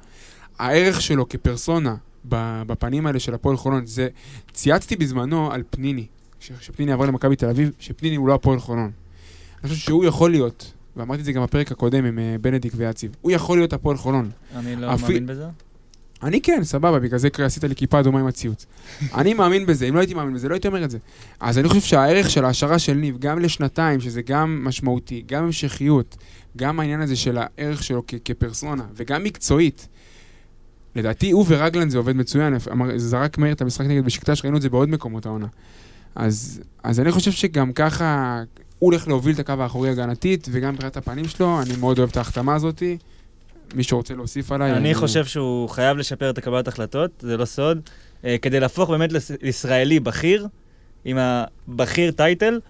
הערך שלו כפרסונה בפנים האלה של הפועל חולון, זה... צייצתי בזמנו על פניני, כש- כשפניני עבר למכבי תל אביב, שפניני הוא לא הפועל חולון. אני חושב שהוא יכול להיות, ואמרתי את זה גם בפרק הקודם עם אה, בנדיק ויציב, הוא יכול להיות הפועל חולון. אני לא אפי- מאמין בזה. אני כן, סבבה, בגלל זה עשית לי כיפה אדומה עם הציוץ. אני מאמין בזה, אם לא הייתי מאמין בזה, לא הייתי אומר את זה. אז אני חושב שהערך של ההשערה של ניב, גם לשנתיים, שזה גם משמעותי, גם המשכיות, גם העניין הזה של הערך שלו כ- כפרסונה, וגם מקצועית. לדעתי, הוא ורגלן זה עובד מצוין, זרק מאיר את המשחק נגד בשקטש, ראינו את זה בעוד מקומות העונה. אז, אז אני חושב שגם ככה, הוא הולך להוביל את הקו האחורי הגנתית, וגם מבחינת הפנים שלו, אני מאוד אוהב את ההחתמה הזאתי. מי שרוצה להוסיף עליי... אני חושב שהוא חייב לשפר את הקבלת החלטות, זה לא סוד. אה, כדי להפוך באמת לישראלי בכיר, עם הבכיר טייטל,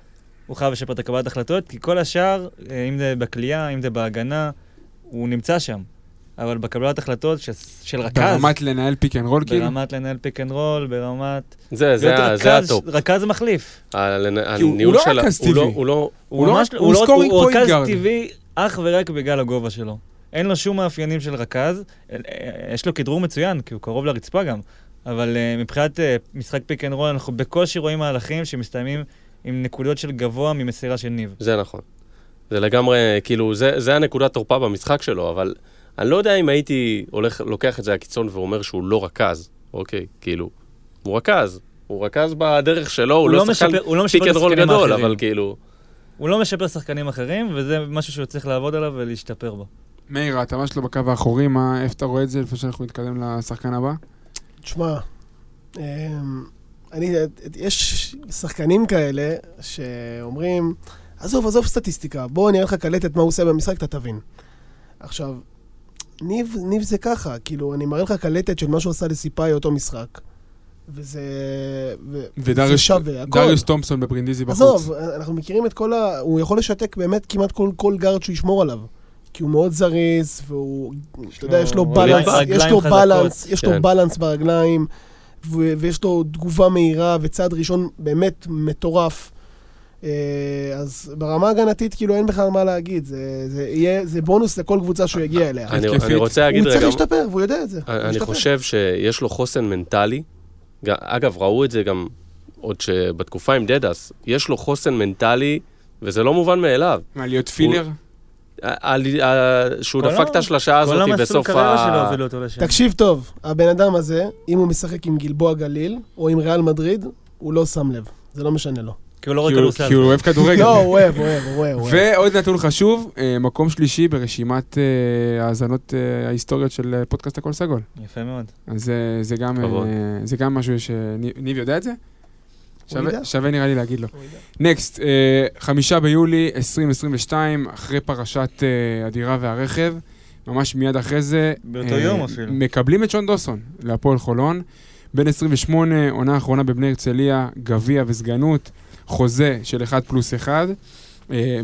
הוא חייב לשפר את הקבלת החלטות, כי כל השאר, אה, אם זה בכלייה, אם זה בהגנה, הוא נמצא שם. אבל בקבלת החלטות של, של רכז, ברמת לנהל pick and roll, כאילו? ברמת לנהל pick and roll, ברמת... זה, זה, רכז- הטופ. רכז מחליף. הוא- הניהול לא של רכז הוא לא- טבעי. הוא לא... הוא ממש- הוא scoring הוא point רכז. טבעי אך ורק בגלל הגובה שלו. אין לו שום מאפיינים של רכז, אה, אה, יש לו כדרור מצוין, כי הוא קרוב לרצפה גם, אבל אה, מבחינת אה, משחק pick and roll, אנחנו בקושי רואים מהלכים שמסתיימים עם נקודות של גבוה ממסירה של ניב. זה נכון. זה לגמרי, כאילו, זה, זה הנקודת תורפה במשחק שלו, אבל אני לא יודע אם הייתי הולך, לוקח את זה לקיצון ואומר שהוא לא רכז, אוקיי, כאילו, הוא רכז. הוא רכז בדרך שלו, הוא, הוא לא לא שחקן משפר- הוא לא pick and roll גדול, האחרים. אבל כאילו... הוא לא משפר שחקנים אחרים, וזה משהו שהוא צריך לעבוד עליו ולהשתפר בו. מאיר, ההתאמה שלו בקו האחורי, מה, איפה אתה רואה את זה לפני שאנחנו נתקדם לשחקן הבא? תשמע, אמ, אני, יש שחקנים כאלה שאומרים, עזוב, עזוב סטטיסטיקה, בוא אני אראה לך קלטת מה הוא עושה במשחק, אתה תבין. עכשיו, ניב, ניב זה ככה, כאילו, אני מראה לך קלטת של מה שהוא עשה לסיפאי אותו משחק. וזה... ו- ודריוס שווה, הכל. דריוס תומפסון בברינדיזי בחוץ. עזוב, אנחנו מכירים את כל ה... הוא יכול לשתק באמת כמעט כל, כל גארד שהוא ישמור עליו. כי הוא מאוד זריז, והוא, אתה יודע, יש לו הוא בלנס, יש לו חזקות. בלנס, יש לו. בלנס ברגליים, ויש לו תגובה מהירה וצעד ראשון באמת מטורף. אה, אז ברמה ההגנתית, כאילו, אין בכלל מה להגיד. זה, זה, יהיה, זה בונוס לכל קבוצה שהוא יגיע אליה. אני. אני רוצה להגיד הוא צריך רגע, להשתפר, והוא יודע את זה. הוא אני ישתפר. חושב שיש לו חוסן מנטלי. אגב, ראו את זה גם עוד שבתקופה עם דדס, יש לו חוסן מנטלי, וזה לא מובן מאליו. מה, להיות פילר? ה- ה- ה- שהוא דפק ה- את השלשה הזאת כל המסלול בסוף קריירה שלו ה... הובילו אותו לשם. תקשיב טוב, הבן אדם הזה, אם הוא משחק עם גלבוע גליל, או עם ריאל מדריד, הוא לא שם לב. זה לא משנה לו. כי הוא לא רואה כדורסל. כי הוא אוהב כדורגל. לא, הוא אוהב, הוא אוהב, הוא אוהב. ועוד נתון חשוב, אה, מקום שלישי ברשימת אה, האזנות אה, ההיסטוריות של פודקאסט הכל סגול. יפה מאוד. אז זה גם, כבוד. זה גם משהו שניב יודע את זה? שווה-. שווה נראה לי להגיד לו. נקסט, חמישה ביולי 2022, אחרי פרשת אה, הדירה והרכב, ממש מיד אחרי זה, באותו אה, יום אפילו. מקבלים את שון דוסון להפועל חולון. בן 28, עונה אחרונה בבני הרצליה, גביע וסגנות, חוזה של 1 פלוס 1,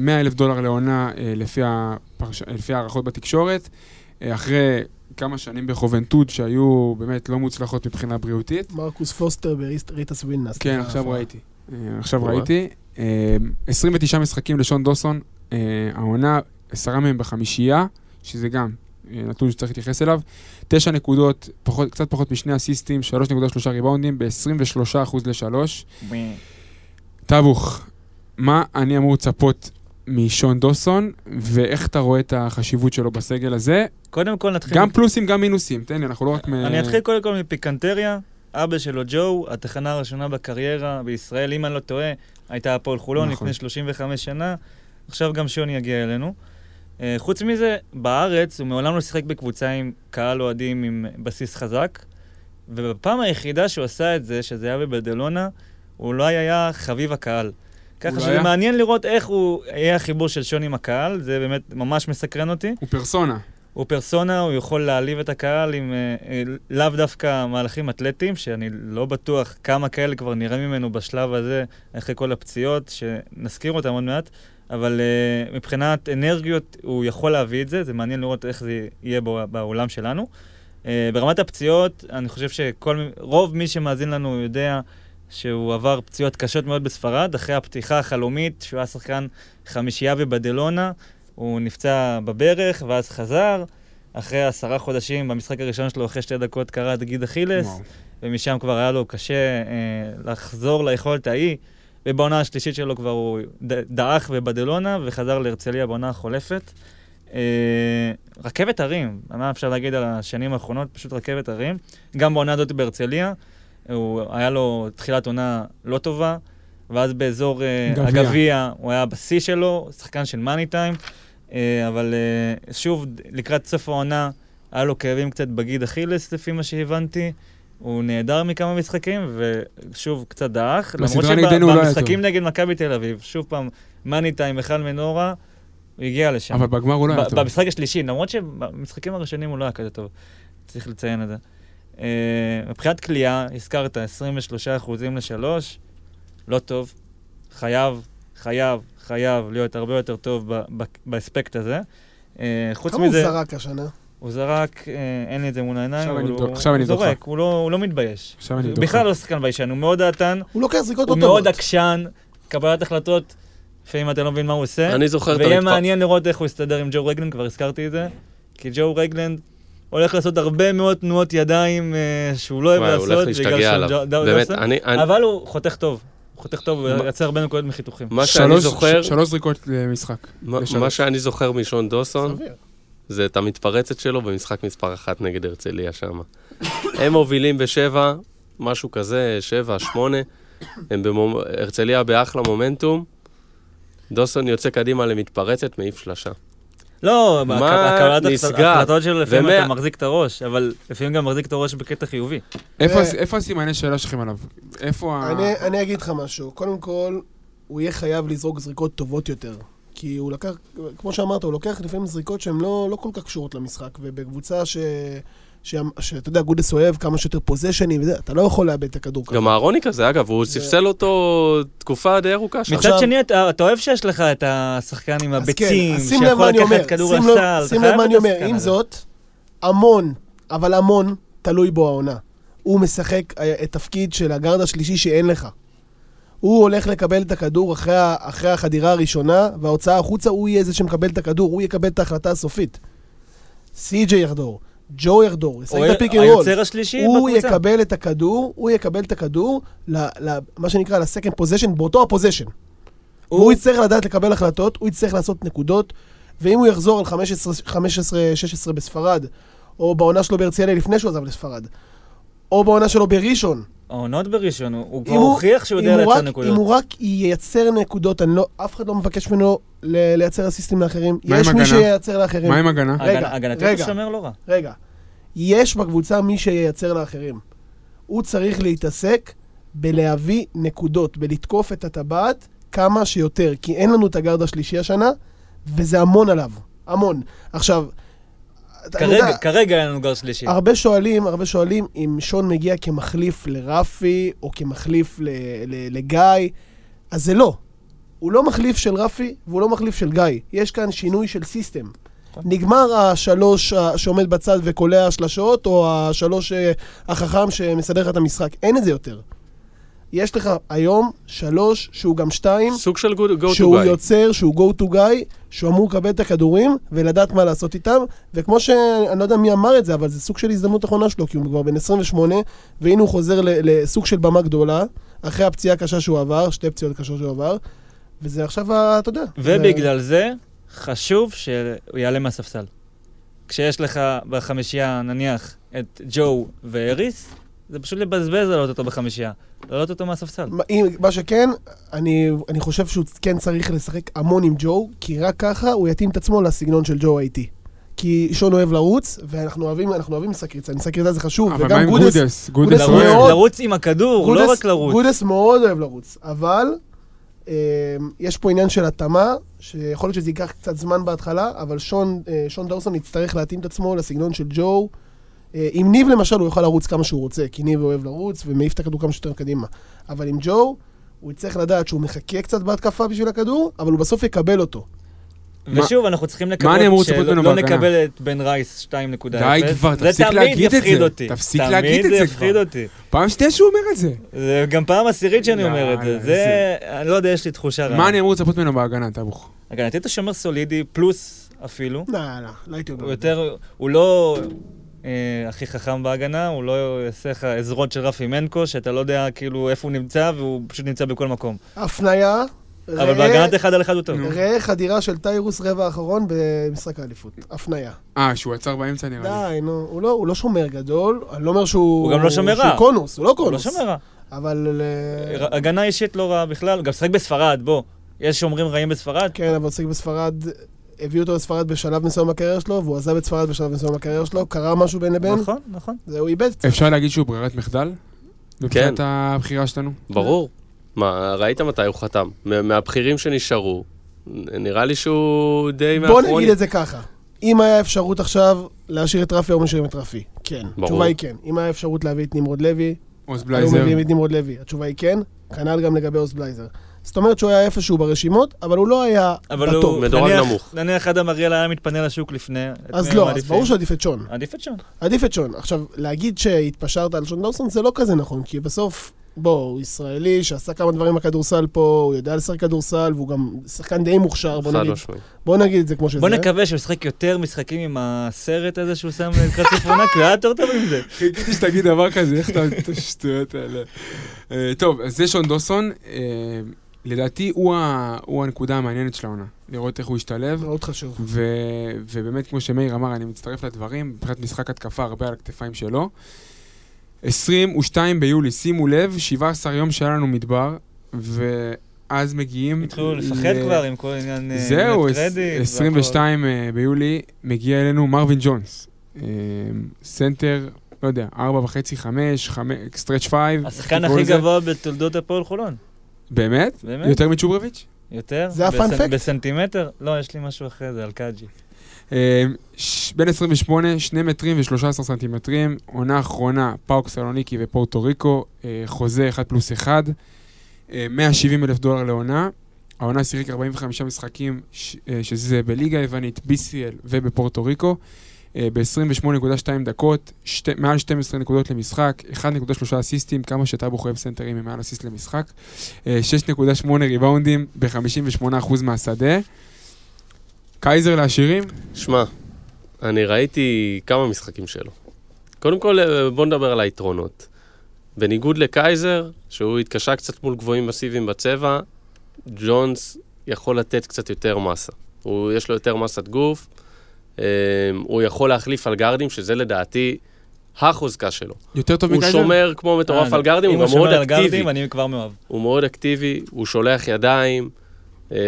100 אלף דולר לעונה אה, לפי, הפרש... לפי הערכות בתקשורת, אה, אחרי כמה שנים בחובנטוד שהיו באמת לא מוצלחות מבחינה בריאותית. מרקוס פוסטר וריטס וילנס. כן, עכשיו ראיתי. אה, עכשיו וואלה. ראיתי. אה, 29 משחקים לשון דוסון, אה, העונה, עשרה מהם בחמישייה, שזה גם אה, נתון שצריך להתייחס אליו. תשע נקודות, פחות, קצת פחות משני אסיסטים, 3.3 ריבאונדים, ב-23% ל-3. טאבוך, מה אני אמור לצפות משון דוסון, ואיך אתה רואה את החשיבות שלו בסגל הזה? קודם כל נתחיל... גם פלוסים, גם מינוסים. תן לי, אנחנו לא רק... מ- אני אתחיל קודם כל מפיקנטריה. אבא שלו ג'ו, התחנה הראשונה בקריירה בישראל, אם אני לא טועה, הייתה הפועל חולון נכון. לפני 35 שנה. עכשיו גם שוני יגיע אלינו. אה, חוץ מזה, בארץ הוא מעולם לא שיחק בקבוצה עם קהל אוהדים עם בסיס חזק, ובפעם היחידה שהוא עשה את זה, שזה היה בברדלונה, הוא אולי היה חביב הקהל. ככה שזה היה? מעניין לראות איך הוא יהיה החיבור של שוני עם הקהל, זה באמת ממש מסקרן אותי. הוא פרסונה. הוא פרסונה, הוא יכול להעליב את הקהל עם אה, אה, לאו דווקא מהלכים אתלטיים, שאני לא בטוח כמה כאלה כבר נראה ממנו בשלב הזה, אחרי כל הפציעות, שנזכיר אותם עוד מעט, אבל אה, מבחינת אנרגיות הוא יכול להביא את זה, זה מעניין לראות איך זה יהיה בו- בעולם שלנו. אה, ברמת הפציעות, אני חושב שרוב מי שמאזין לנו יודע שהוא עבר פציעות קשות מאוד בספרד, אחרי הפתיחה החלומית, שהוא היה שחקן חמישייה ובדלונה, הוא נפצע בברך, ואז חזר. אחרי עשרה חודשים, במשחק הראשון שלו, אחרי שתי דקות קרע גיד אכילס, וואו. ומשם כבר היה לו קשה אה, לחזור ליכולת ההיא, ובעונה השלישית שלו כבר הוא דעך בבדלונה, וחזר להרצליה בעונה החולפת. אה, רכבת הרים, מה אפשר להגיד על השנים האחרונות? פשוט רכבת הרים. גם בעונה הזאת בהרצליה, הוא, היה לו תחילת עונה לא טובה, ואז באזור אה, גביע. הגביע הוא היה בשיא שלו, שחקן של מאני טיים, אה, אבל אה, שוב, לקראת סוף העונה, היה לו כאבים קצת בגיד אכילס, לפי מה שהבנתי. הוא נעדר מכמה משחקים, ושוב קצת דעך. בסדרה נגדנו הוא לא שבמשחקים נגד מכבי תל אביב, שוב פעם, מאני טיים, מיכל מנורה, הוא הגיע לשם. אבל בגמר הוא לא היה טוב. במשחק השלישי, למרות שבמשחקים הראשונים הוא לא היה כזה טוב. צריך לציין את זה. אה, מבחינת כליאה, הזכרת 23 אחוזים לשלוש, לא טוב. חייב, חייב, חייב להיות הרבה יותר טוב באספקט הזה. אה, חוץ כמה הוא מזה, זרק השנה? הוא זרק, אה, אין לי את זה מול העיניים, עכשיו אבל אני הוא זורק, הוא לא הוא לא מתבייש. עכשיו אני אבדוק לך. בכלל לא שחקן ביישן, הוא מאוד דעתן, הוא לוקח זריקות לא הוא. מאוד עקשן, קבלת החלטות, לפעמים אתה לא מבין מה הוא עושה. אני זוכר את ויהיה המתפ... מעניין לראות איך הוא יסתדר עם ג'ו רגלנד, כבר הזכרתי את זה. כי ג'ו רגלנד הולך לעשות הרבה מאוד תנועות ידיים אה, שהוא לא אוהב הוא לעשות, הולך להשתגע שהוא עליו. ג'ו- דאו באמת. אני... אני- אבל הוא חותך טוב. הוא חותך טוב, הוא יוצא הרבה נקודות מחיתוכים. מה שאני שלוש- זוכר, ש- שלוש זריקות למשחק. מה- שאני זוכר משון דוסון, סביר. זה את המתפרצת שלו במשחק מספר אחת נגד הרצליה שם. הם מובילים בשבע, משהו כזה, שבע, שמונה. הם במומ... הרצליה באחלה מומנטום. דוסון יוצא קדימה למתפרצת, מעיף שלשה. לא, מה הקבלת? ההחלטות שלו לפעמים אתה מחזיק את הראש, אבל לפעמים גם מחזיק את הראש בקטע חיובי. איפה- אה, איפה הסימני שאלה שלכם עליו? איפה ה... אני, אני אגיד לך משהו. קודם כל, הוא יהיה חייב לזרוק זריקות טובות יותר. כי הוא לקח, כמו שאמרת, הוא לוקח לפעמים זריקות שהן לא, לא כל כך קשורות למשחק. ובקבוצה ש... ש... שאתה יודע, גודס אוהב כמה שיותר פוזיישנים וזה, אתה לא יכול לאבד את הכדור ככה. גם אהרוני כזה, אגב, הוא ספסל אותו תקופה די ארוכה שם. מצד שני, אתה אוהב שיש לך את השחקן עם הביצים, כן, לב שיכול לקחת אומר, כדור לסל. שים לב מה אני אומר, עם. זאת, המון, אבל המון, תלוי בו העונה. הוא משחק אה, את תפקיד של הגארד השלישי שאין לך. הוא הולך לקבל את הכדור אחרי, אחרי החדירה הראשונה, וההוצאה החוצה, הוא יהיה זה שמקבל את הכדור, הוא יקבל את ההחלטה הסופית. סי.ג'יי יחדור, ג'ו יחדור, ישחק הוא את ה pick and roll. היוצר השלישי הוא בקבוצה. יקבל את הכדור, הוא יקבל את הכדור, מה שנקרא, ל second possession, באותו ה possession. הוא- הוא יצטרך לדעת לקבל החלטות, הוא יצטרך לעשות נקודות, ואם הוא יחזור על 15-16 בספרד, או בעונה שלו בהרצליה לפני שהוא עזב לספרד, או בעונה שלו בראשון, העונות בראשון, הוא כבר הוכיח שהוא יודע לייצר נקודות. אם הוא רק ייצר נקודות, לא, אף אחד לא מבקש ממנו לייצר אסיסטים לאחרים. מה עם יש מי? שייצר לאחרים. מה עם הגנה? הוא שומר לא רע. רגע, יש בקבוצה מי שייצר לאחרים. הוא צריך להתעסק בלהביא נקודות, בלתקוף את הטבעת כמה שיותר, כי אין לנו את הגארד השלישי השנה, וזה המון עליו, המון. עכשיו, כרגע, יודע, כרגע אין לנו גר שלישי. הרבה שואלים, הרבה שואלים אם שון מגיע כמחליף לרפי, או כמחליף ל- ל- לגיא, אז זה לא. הוא לא מחליף של רפי, והוא לא מחליף של גיא. יש כאן שינוי של סיסטם. נגמר השלוש שעומד בצד וקולע שלשות, או השלוש אה, החכם שמסדר לך את המשחק. אין את זה יותר. יש לך היום שלוש, שהוא גם שתיים, סוג של go to שהוא guy. יוצר, שהוא go to guy, שהוא אמור לקבל את הכדורים ולדעת מה לעשות איתם, וכמו ש... אני לא יודע מי אמר את זה, אבל זה סוג של הזדמנות אחרונה שלו, כי הוא כבר בן 28, והנה הוא חוזר ל- לסוג של במה גדולה, אחרי הפציעה הקשה שהוא עבר, שתי פציעות קשות שהוא עבר, וזה עכשיו, ה- אתה יודע. זה- ובגלל זה, חשוב שהוא יעלה מהספסל. כשיש לך בחמישייה, נניח, את ג'ו והריס, זה פשוט לבזבז להעלות אותו בחמישייה. להעלות אותו מהספסל. מה- אם- מה שכן, אני, אני חושב שהוא כן צריך לשחק המון עם ג'ו, כי רק ככה הוא יתאים את עצמו לסגנון של ג'ו האיטי. כי שון אוהב לרוץ, ואנחנו אוהבים, אנחנו אוהבים משחק ריצה, משחק ריצה זה חשוב, אבל מה וגם עם גודס, גודס? גודס גודס מאוד- אוהב. לרוץ- עם הכדור, לא רק לרוץ. גודס מאוד אוהב לרוץ, אבל אה, יש פה עניין של התאמה, שיכול להיות שזה ייקח קצת זמן בהתחלה, אבל שון, אה, שון דאוסון יצטרך להתאים את עצמו לסגנון של ג'ו. אה, עם ניב למשל הוא יוכל לרוץ כמה שהוא רוצה, כי ניב אוהב לרוץ ומעיף את הכדור כמה שיותר קדימה. אבל עם ג'ו, הוא יצטרך לדעת שהוא מחכה קצת בהתקפה בשביל הכדור, אבל הוא בסוף יקבל אותו. ושוב, אנחנו צריכים מה לקוות לצפות ממנו שלא בהגנה? נקבל את בן רייס 2.0. די כבר, זה תפסיק תמיד להגיד את זה. אותי. תפסיק להגיד את זה תמיד זה יפחיד כבר. אותי. פעם שנייה שהוא אומר את זה. זה גם פעם עשירית שאני אומר את זה. זה, אני לא יודע, יש לי תחושה רעה. מה אני אמור לצפות ממנו בהגנה, טבוך? הגנתית הוא שומר סולידי, פלוס אפילו. לא, לא, לא הייתי אומר. הוא יותר, הוא לא הכי חכם בהגנה, הוא לא יעשה לך עזרות של רפי מנקו, שאתה לא יודע כאילו איפה הוא נמצא, והוא פשוט נמצא בכל מקום. הפנייה. אבל בהגנת אחד על אחד הוא טוב. ראה חדירה של טיירוס רבע האחרון במשחק האליפות. הפנייה. אה, שהוא עצר באמצע נראה לי. די, נו, הוא לא, הוא לא שומר גדול, אני לא אומר שהוא... הוא גם לא שומר רע. שהוא קונוס, הוא לא הוא לא קונוס. שומר רע. אבל... אה, הגנה אישית לא רעה בכלל, גם שחק בספרד, בוא. יש שומרים רעים בספרד? כן, אבל שיחק בספרד, הביאו אותו לספרד בשלב מסוים בקריירה שלו, והוא עזב את ספרד בשלב מסוים בקריירה שלו, קרה משהו בין לבין, נכון, נכון. זה הוא איבד קצת. אפשר להגיד שהוא ברירת מחדל? כן. מבחינת הבחירה שלנו? ברור. מה, ראית מתי הוא חתם? מה- מהבכירים שנשארו, נראה לי שהוא די בוא מהאחרונים. נגיד את זה ככה, אם היה אפשרות עכשיו להשאיר את רפי, היו משאירים את רפי. כן. ברור. התשובה היא כן. אם היה אפשרות להביא את נמרוד לוי, עוז היו בלייזר. מביאים את נמרוד לוי. התשובה היא כן, כנ"ל גם לגבי אוס בלייזר. זאת אומרת שהוא היה איפשהו ברשימות, אבל הוא לא היה אבל בטופ. הוא, מדורג נמוך. נניח אדם אריאל היה מתפנה לשוק לפני. אז לא, אז? ברור שעדיף את שון. עדיף את שון. עדיף את שון. עכשיו, להגיד שהתפשרת על שון דאוסון זה לא כזה נכון, כי בסוף, בוא, הוא ישראלי שעשה כמה דברים בכדורסל פה, הוא יודע לשחק כדורסל, והוא גם שחקן די מוכשר, בוא נגיד. בוא נגיד את זה כמו שזה. בוא נקווה שהוא ישחק יותר משחקים עם הסרט הזה שהוא שם לקראת סוף עונה, כי הוא היה יותר טוב עם זה. חיכיתי שתגיד דבר כזה, איך אתה... את השטויות האלה. אה, טוב, אז זה שון דוסון. לדעתי הוא ה- הוא הנקודה המעניינת של העונה. לראות איך הוא ישתלב. מאוד חשוב. ו- ובאמת, כמו שמאיר אמר, אני מצטרף לדברים, מבחינת משחק התקפה, הרבה על הכתפיים שלו. 22 ביולי, שימו לב, 17 יום שהיה לנו מדבר, אז מגיעים... התחילו לפחד ל- כבר עם כל עניין אה, זהו, net עש- credit והכל. 22 אה, ביולי מגיע אלינו מרווין ג'ונס. אה, סנטר, לא יודע, 4.5, 5, stretch 5. השחקן הכי גבוה בתולדות הפועל חולון. באמת? באמת? יותר מצ'וברביץ'? יותר? זה ה fun fact? בסנטימטר? לא, יש לי משהו אחר, זה על קאג'י. אה, ש- בן 28, 2 מטרים ו-13 סנטימטרים, עונה אחרונה, פאוק סלוניקי ופורטו ריקו, אה, חוזה 1 פלוס 1, אה, 170 אלף דולר לעונה. העונה שיחק 45 משחקים, ש- אה, שזה בליגה היוונית, BCL ובפורטו ריקו, אה, ב-28.2 דקות, שתי, מעל 12 נקודות למשחק, 1.3 אסיסטים, כמה שטאבו חייב סנטרים עם מעל אסיסט למשחק, אה, 6.8 ריבאונדים ב-58% מהשדה. קייזר לעשירים, שמע, אני ראיתי כמה משחקים שלו. קודם כל, אה, בוא נדבר על היתרונות. בניגוד לקייזר, שהוא התקשה קצת מול גבוהים מסיביים בצבע, ג'ונס יכול לתת קצת יותר מסה. הוא, יש לו יותר מסת גוף, אה, הוא יכול להחליף על גארדים, שזה לדעתי החוזקה שלו. יותר טוב הוא מקייזר? שומר כמו מטורף אה, על גארדים, אם הוא גם מאוד שומר על אקטיבי. גארדים, אני כבר מאוהב. הוא מאוד אקטיבי, הוא שולח ידיים, אה,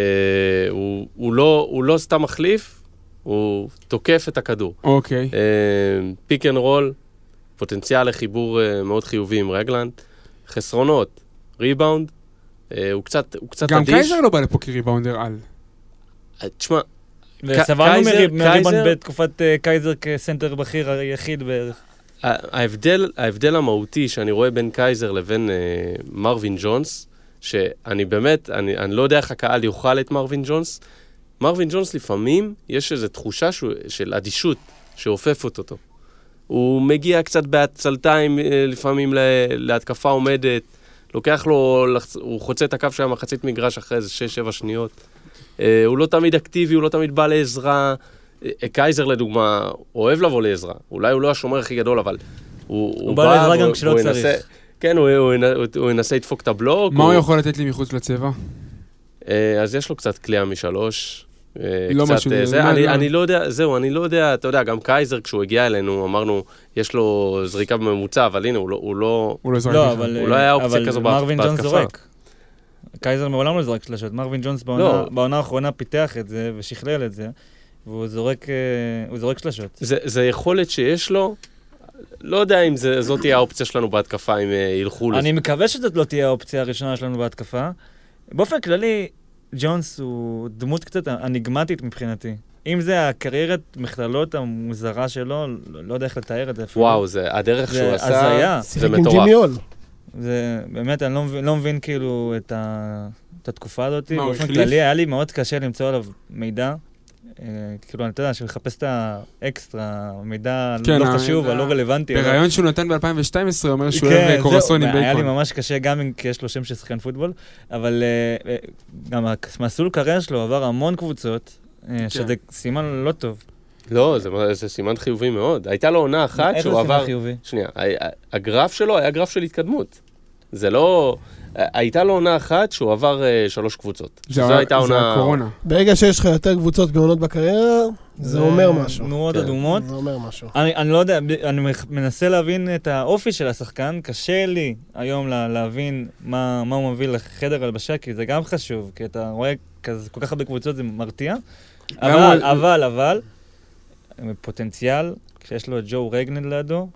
הוא, הוא, לא, הוא לא סתם מחליף, הוא תוקף את הכדור. אוקיי. pick and roll, פוטנציאל לחיבור אה, מאוד חיובי עם רגלנד. חסרונות, ריבאונד, הוא קצת, הוא קצת גם אדיש. קייזר לא בא לפה כריבאונדר על. תשמע, וסבלנו קייזר- מריב- מהריבאונד קייזר- בתקופת אה, קייזר כסנטר בכיר היחיד בערך. ההבדל, ההבדל המהותי שאני רואה בין קייזר לבין אה, מרווין ג'ונס, שאני באמת, אני, אני לא יודע איך הקהל יאכל את מרווין ג'ונס. מרווין ג'ונס לפעמים יש איזו תחושה שהוא, של אדישות שאופפת אותו. הוא מגיע קצת בעצלתיים אה, לפעמים ל- להתקפה עומדת, לוקח לו. הוא חוצה את הקו של המחצית מגרש אחרי איזה 6-7 שניות. אה, הוא לא תמיד אקטיבי, הוא לא תמיד בא לעזרה. אה, קייזר לדוגמה, אוהב לבוא לעזרה. אולי הוא לא השומר הכי גדול, אבל הוא, הוא בא לעזרה גם כשלא צריך. ינסה- כן, הוא, הוא, הוא, הוא ינסה לדפוק את הבלוק. מה הוא יכול לתת לי מחוץ לצבע? אה, אז יש לו קצת קליעה משלוש. לא קצת, משהו- זה, מה, אני, לא. אני לא יודע, זהו, אני לא יודע, אתה יודע, גם קייזר כשהוא הגיע אלינו, אמרנו, יש לו זריקה בממוצע, אבל הנה, הוא לא, הוא לא, הוא לא לא. אבל... הוא לא היה אופציה אבל כזו מרווין ג'ונס בהתקפה. זורק. קייזר מעולם לא זרק שלשות. מרווין ג'ונס בעונה- לא. בעונה האחרונה פיתח את זה ושכלל את זה, והוא זורק, אה, הוא זורק שלשות. זה, זה יכולת שיש לו, לא יודע אם זה, זאת תהיה האופציה שלנו בהתקפה, אם אה, ילכו לזה. אני מקווה שזאת לא תהיה האופציה הראשונה שלנו בהתקפה. באופן כללי, ג'ונס הוא דמות קצת אניגמטית מבחינתי. אם זה הקריירת מכללות המוזרה שלו, לא, לא יודע איך לתאר את זה אפילו. וואו, זה, הדרך זה שהוא עשה. זה מטורף. זה באמת, אני לא מבין, לא מבין כאילו את, ה, את התקופה הזאת. מה, הוא באופן החליף? כללי, היה לי מאוד קשה למצוא עליו מידע. אה, כאילו, אני אתה יודע, שמחפש את האקסטרה, מידע כן, לא ה- חשוב, הלא רלוונטי. אבל- בראיון שהוא נתן ב-2012, אומר שהוא כן, אוהב זהו, קורסון עם היה לי בייקון. ממש קשה, גם אם כי יש לו שם של שחקן פוטבול, אבל אה, אה, גם המסלול קריירה שלו עבר המון קבוצות, כן. אה, שזה סימן לא טוב. לא, זה, זה סימן חיובי מאוד. הייתה לו עונה אחת שהוא זה סימן עבר... חיובי? שנייה, הגרף שלו היה גרף של התקדמות. זה לא... הייתה לו עונה אחת שהוא עבר אה, שלוש קבוצות. זה ה- הייתה זה עונה... הקורונה. ברגע שיש לך יותר קבוצות בעונות בקריירה, זה אומר משהו. תנועות כן. אדומות. זה אומר משהו. אני, אני לא יודע, אני מנסה להבין את האופי של השחקן, קשה לי היום לה, להבין מה, מה הוא מביא לחדר הלבשה, כי זה גם חשוב, כי אתה רואה כזה, כל כך הרבה קבוצות, זה מרתיע. אבל, הוא- אבל, אבל, פוטנציאל, כשיש לו את ג'ו רגנד לידו,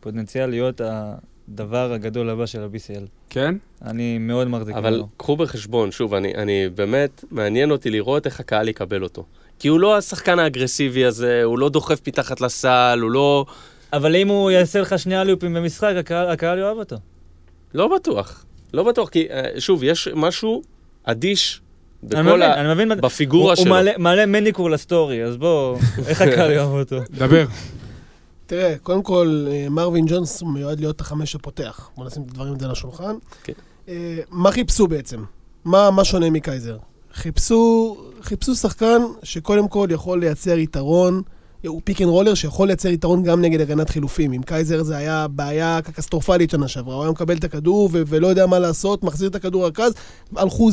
פוטנציאל להיות הדבר הגדול הבא של ה-BCL. כן? אני מאוד מחזיק אבל ממנו. קחו בחשבון, שוב, אני, אני באמת, מעניין אותי לראות איך הקהל יקבל אותו. כי הוא לא השחקן האגרסיבי הזה, הוא לא דוחף מתחת לסל, הוא לא... אבל אם הוא יעשה לך שני אליופים במשחק, הקהל, הקהל יאהב אותו. לא בטוח. לא בטוח, כי אה, שוב, יש משהו אדיש אני מבין, ה... אני מבין. בפיגורה הוא, שלו. הוא מעלה, מעלה מניקור לסטורי, אז בוא, איך הקהל יאהב אותו? דבר. תראה, קודם כל, אה, מרווין ג'ונס מיועד להיות החמש הפותח. בוא נשים את הדברים זה על השולחן. כן. אה, מה חיפשו בעצם? מה, מה שונה מקייזר? חיפשו, חיפשו שחקן שקודם כל יכול לייצר יתרון, הוא pick and roller שיכול לייצר יתרון גם נגד הגנת חילופים. עם קייזר זה היה בעיה קטסטרופלית שנה שעברה, הוא היה מקבל את הכדור ו- ולא יודע מה לעשות, מחזיר את הכדור רכז, הלכו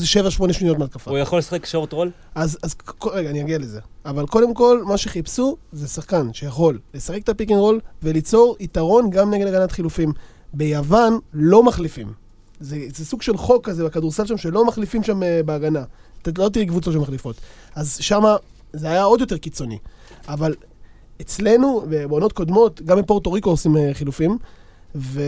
7-8 שניות מהתקפה. הוא יכול לשחק short roll? אז, אז רגע, אני אגיע לזה. אבל קודם כל, מה שחיפשו זה שחקן שיכול לשחק את ה pick and roll וליצור יתרון גם נגד הגנת חילופים. ביוון לא מחליפים. זה, זה סוג של חוק כזה בכדורסל שם, שלא מחליפים שם אה, בהגנה. לא תראי קבוצות שמחליפות. אז שמה זה היה עוד יותר קיצוני. אבל אצלנו, בעונות קודמות, גם בפורטו ריקו עושים אה, חילופים, ואני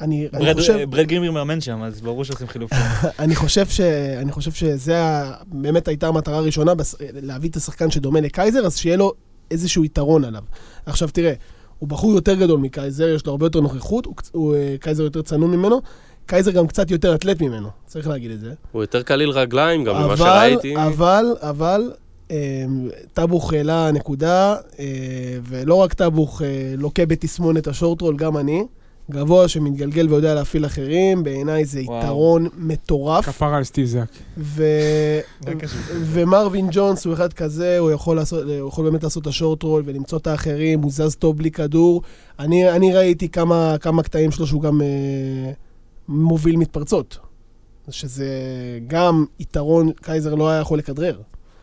אני ברד- חושב... ברד גרימר מאמן שם, אז ברור שעושים חילופים. אני חושב, ש... אני חושב שזה. באמת הייתה המטרה הראשונה, בס... להביא את השחקן שדומה לקייזר, אז שיהיה לו איזשהו יתרון עליו. עכשיו תראה, הוא בחור יותר גדול מקייזר, יש לו הרבה יותר נוכחות, הוא... הוא... אה, קייזר יותר צנום ממנו, קייזר גם קצת יותר אתלט ממנו, צריך להגיד את זה. הוא יותר קליל רגליים, גם ממה אבל, שראיתי. אבל, אבל, טאבוך העלה נקודה, אה, ולא רק טאבוך אה, לוקה בתסמונת השורטרול, גם אני. גבוה שמתגלגל ויודע להפעיל אחרים, בעיניי זה וואו. יתרון מטורף. כפרה על סטיב זאק. ו... ומרווין ג'ונס הוא אחד כזה, הוא יכול, לעשות, הוא יכול באמת לעשות את השורט רול ולמצוא את האחרים, הוא זז טוב בלי כדור. אני, אני ראיתי כמה, כמה קטעים שלו שהוא גם אה, מוביל מתפרצות. שזה גם יתרון, קייזר לא היה יכול לכדרר.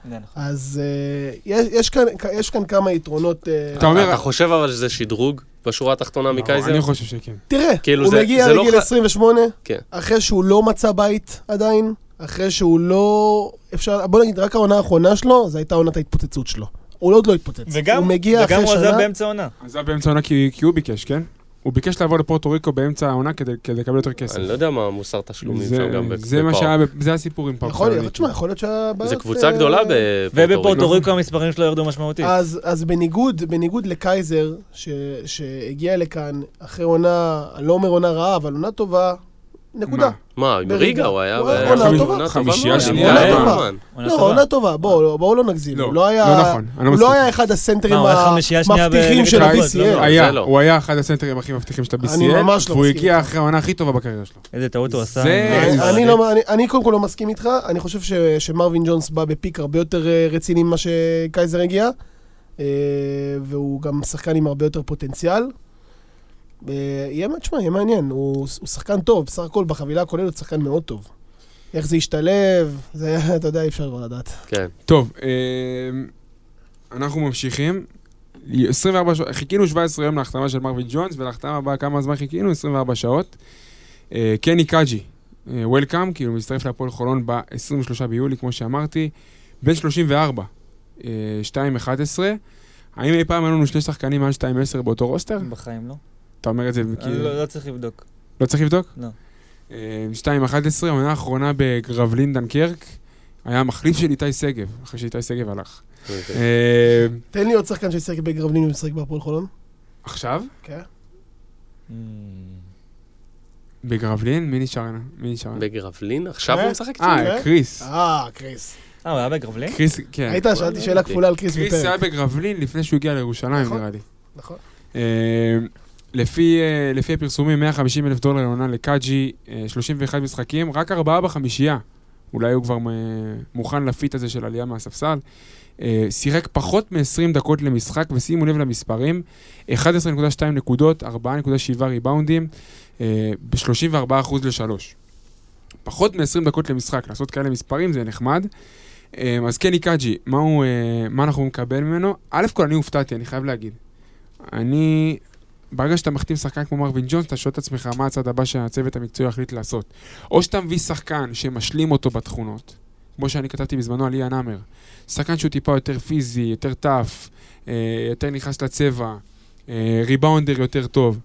נכון. אז אה, יש, יש, כאן, יש כאן כמה יתרונות. אה, אתה אומר- אתה חושב אבל שזה שדרוג בשורה התחתונה מקייזר? אני חושב שכן. תראה, כאילו הוא זה- מגיע זה לא לגיל ח- 28, כן. אחרי שהוא לא מצא בית עדיין, אחרי שהוא לא... אפשר, בוא נגיד, רק העונה האחרונה שלו, זו הייתה עונת ההתפוצצות שלו. הוא עוד לא התפוצץ. וגם, הוא מגיע וגם אחרי הוא שנה... עזב באמצע העונה. עזב באמצע העונה כי כי הוא ביקש, כן? הוא ביקש לעבור לפורטו ריקו באמצע העונה כדי כדי לקבל יותר כסף. אני לא יודע מה המוסר תשלומים זה- שם גם בפאור. זה מה שהיה, זה הסיפור עם פאור יכול להיות. תשמע, יכול להיות שהבעיות... זה קבוצה אה, גדולה בפורטו ובפורטו ריקו. ריקו המספרים שלו ירדו משמעותית. אז, אז בניגוד, בניגוד לקייזר, ש, שהגיע לכאן אחרי עונה, אני לא אומר עונה רעה, אבל עונה טובה, נקודה. מה? בריגה. ריגה הוא היה... היה עונה טובה. חמישייה שנייה. לא. עונה טובה, בואו בוא לא נגזים. לא, לא היה... לא נכון, לא. לא היה אחד הסנטרים המבטיחים של לא, ה-BCL. לא. לא. הוא היה אחד הסנטרים הכי מבטיחים של ה-BCL, אני ממש לא והוא הגיע. אחרי העונה הכי טובה בקריירה שלו. איזה טעות הוא עשה. אני- לא, קודם כל לא מסכים איתך, אני חושב ש, שמרווין ג'ונס בא בפיק הרבה יותר אה, רציני ממה שקייזר הגיע, אה, והוא גם שחקן עם הרבה יותר פוטנציאל. אה, יהיה, תשמע, יהיה מעניין, הוא, הוא שחקן טוב, בסך הכל בחבילה הכוללת הוא שחקן מאוד טוב. איך זה ישתלב, זה, אתה יודע, אי אפשר כבר לדעת. כן. טוב, אה, אנחנו ממשיכים. 24 שעות, חיכינו 17 יום להחתמה של מרווין ג'ונס, ולהחתמה הבאה כמה זמן חיכינו? 24 שעות. אה, קני קאג'י, welcome, כאילו מצטרף להפועל חולון ב-23 ביולי, כמו שאמרתי, בן 34, אה, 2-11. האם אי פעם היו לנו שני שחקנים מעל 2-10 באותו רוסטר? בחיים לא. אתה אומר את זה כאילו... לא לא צריך לבדוק. לא צריך לבדוק? לא. אה, 2-11, העונה האחרונה בגרבלין דנקרק, היה המחליף של איתי שגב, אחרי שאיתי שגב הלך. אוקיי. אה, תן לי עוד שחקן שישחק בגרבלין ומשחק בהפועל חולון. עכשיו? כן. Mm. בגרבלין? מי נשאר? מי נשאר? בגרבלין? עכשיו אה? הוא משחק אה? כן? קריס. אה, קריס. אה, הוא היה בגרבלין? קריס, כן. היית, שאלתי שאלה כפולה על קריס קריס היה. בגרבלין לפני שהוא הגיע לירושלים, נכון. נראה לי. נכון. אה, לפי, אה, לפי הפרסומים, 150 אלף דולר לעונה לקאג'י, אה, 31 משחקים, רק ארבעה בחמישייה. אולי הוא כבר מ- מוכן לפיט הזה של עלייה מהספסל. אה, שיחק פחות מ-20 דקות למשחק, ושימו לב למספרים, 11.2 נקודות, 4.7 ריבאונדים, אה, ב-34% ל-3. פחות מ-20 דקות למשחק, לעשות כאלה מספרים זה נחמד. אה, אז קני קאג'י, מה, הוא, אה, מה אנחנו נקבל ממנו? א' כל אני הופתעתי, אני חייב להגיד. אני, ברגע שאתה מחתים שחקן כמו מרווין ג'ונס, אתה שואל את עצמך מה הצעד הבא שהצוות המקצועי יחליט לעשות. או שאתה מביא שחקן שמשלים אותו בתכונות, כמו שאני כתבתי בזמנו על ליאן עמר. שחקן שהוא טיפה יותר פיזי, יותר tough, אה, יותר נכנס לצבע, אה, ריבאונדר יותר טוב.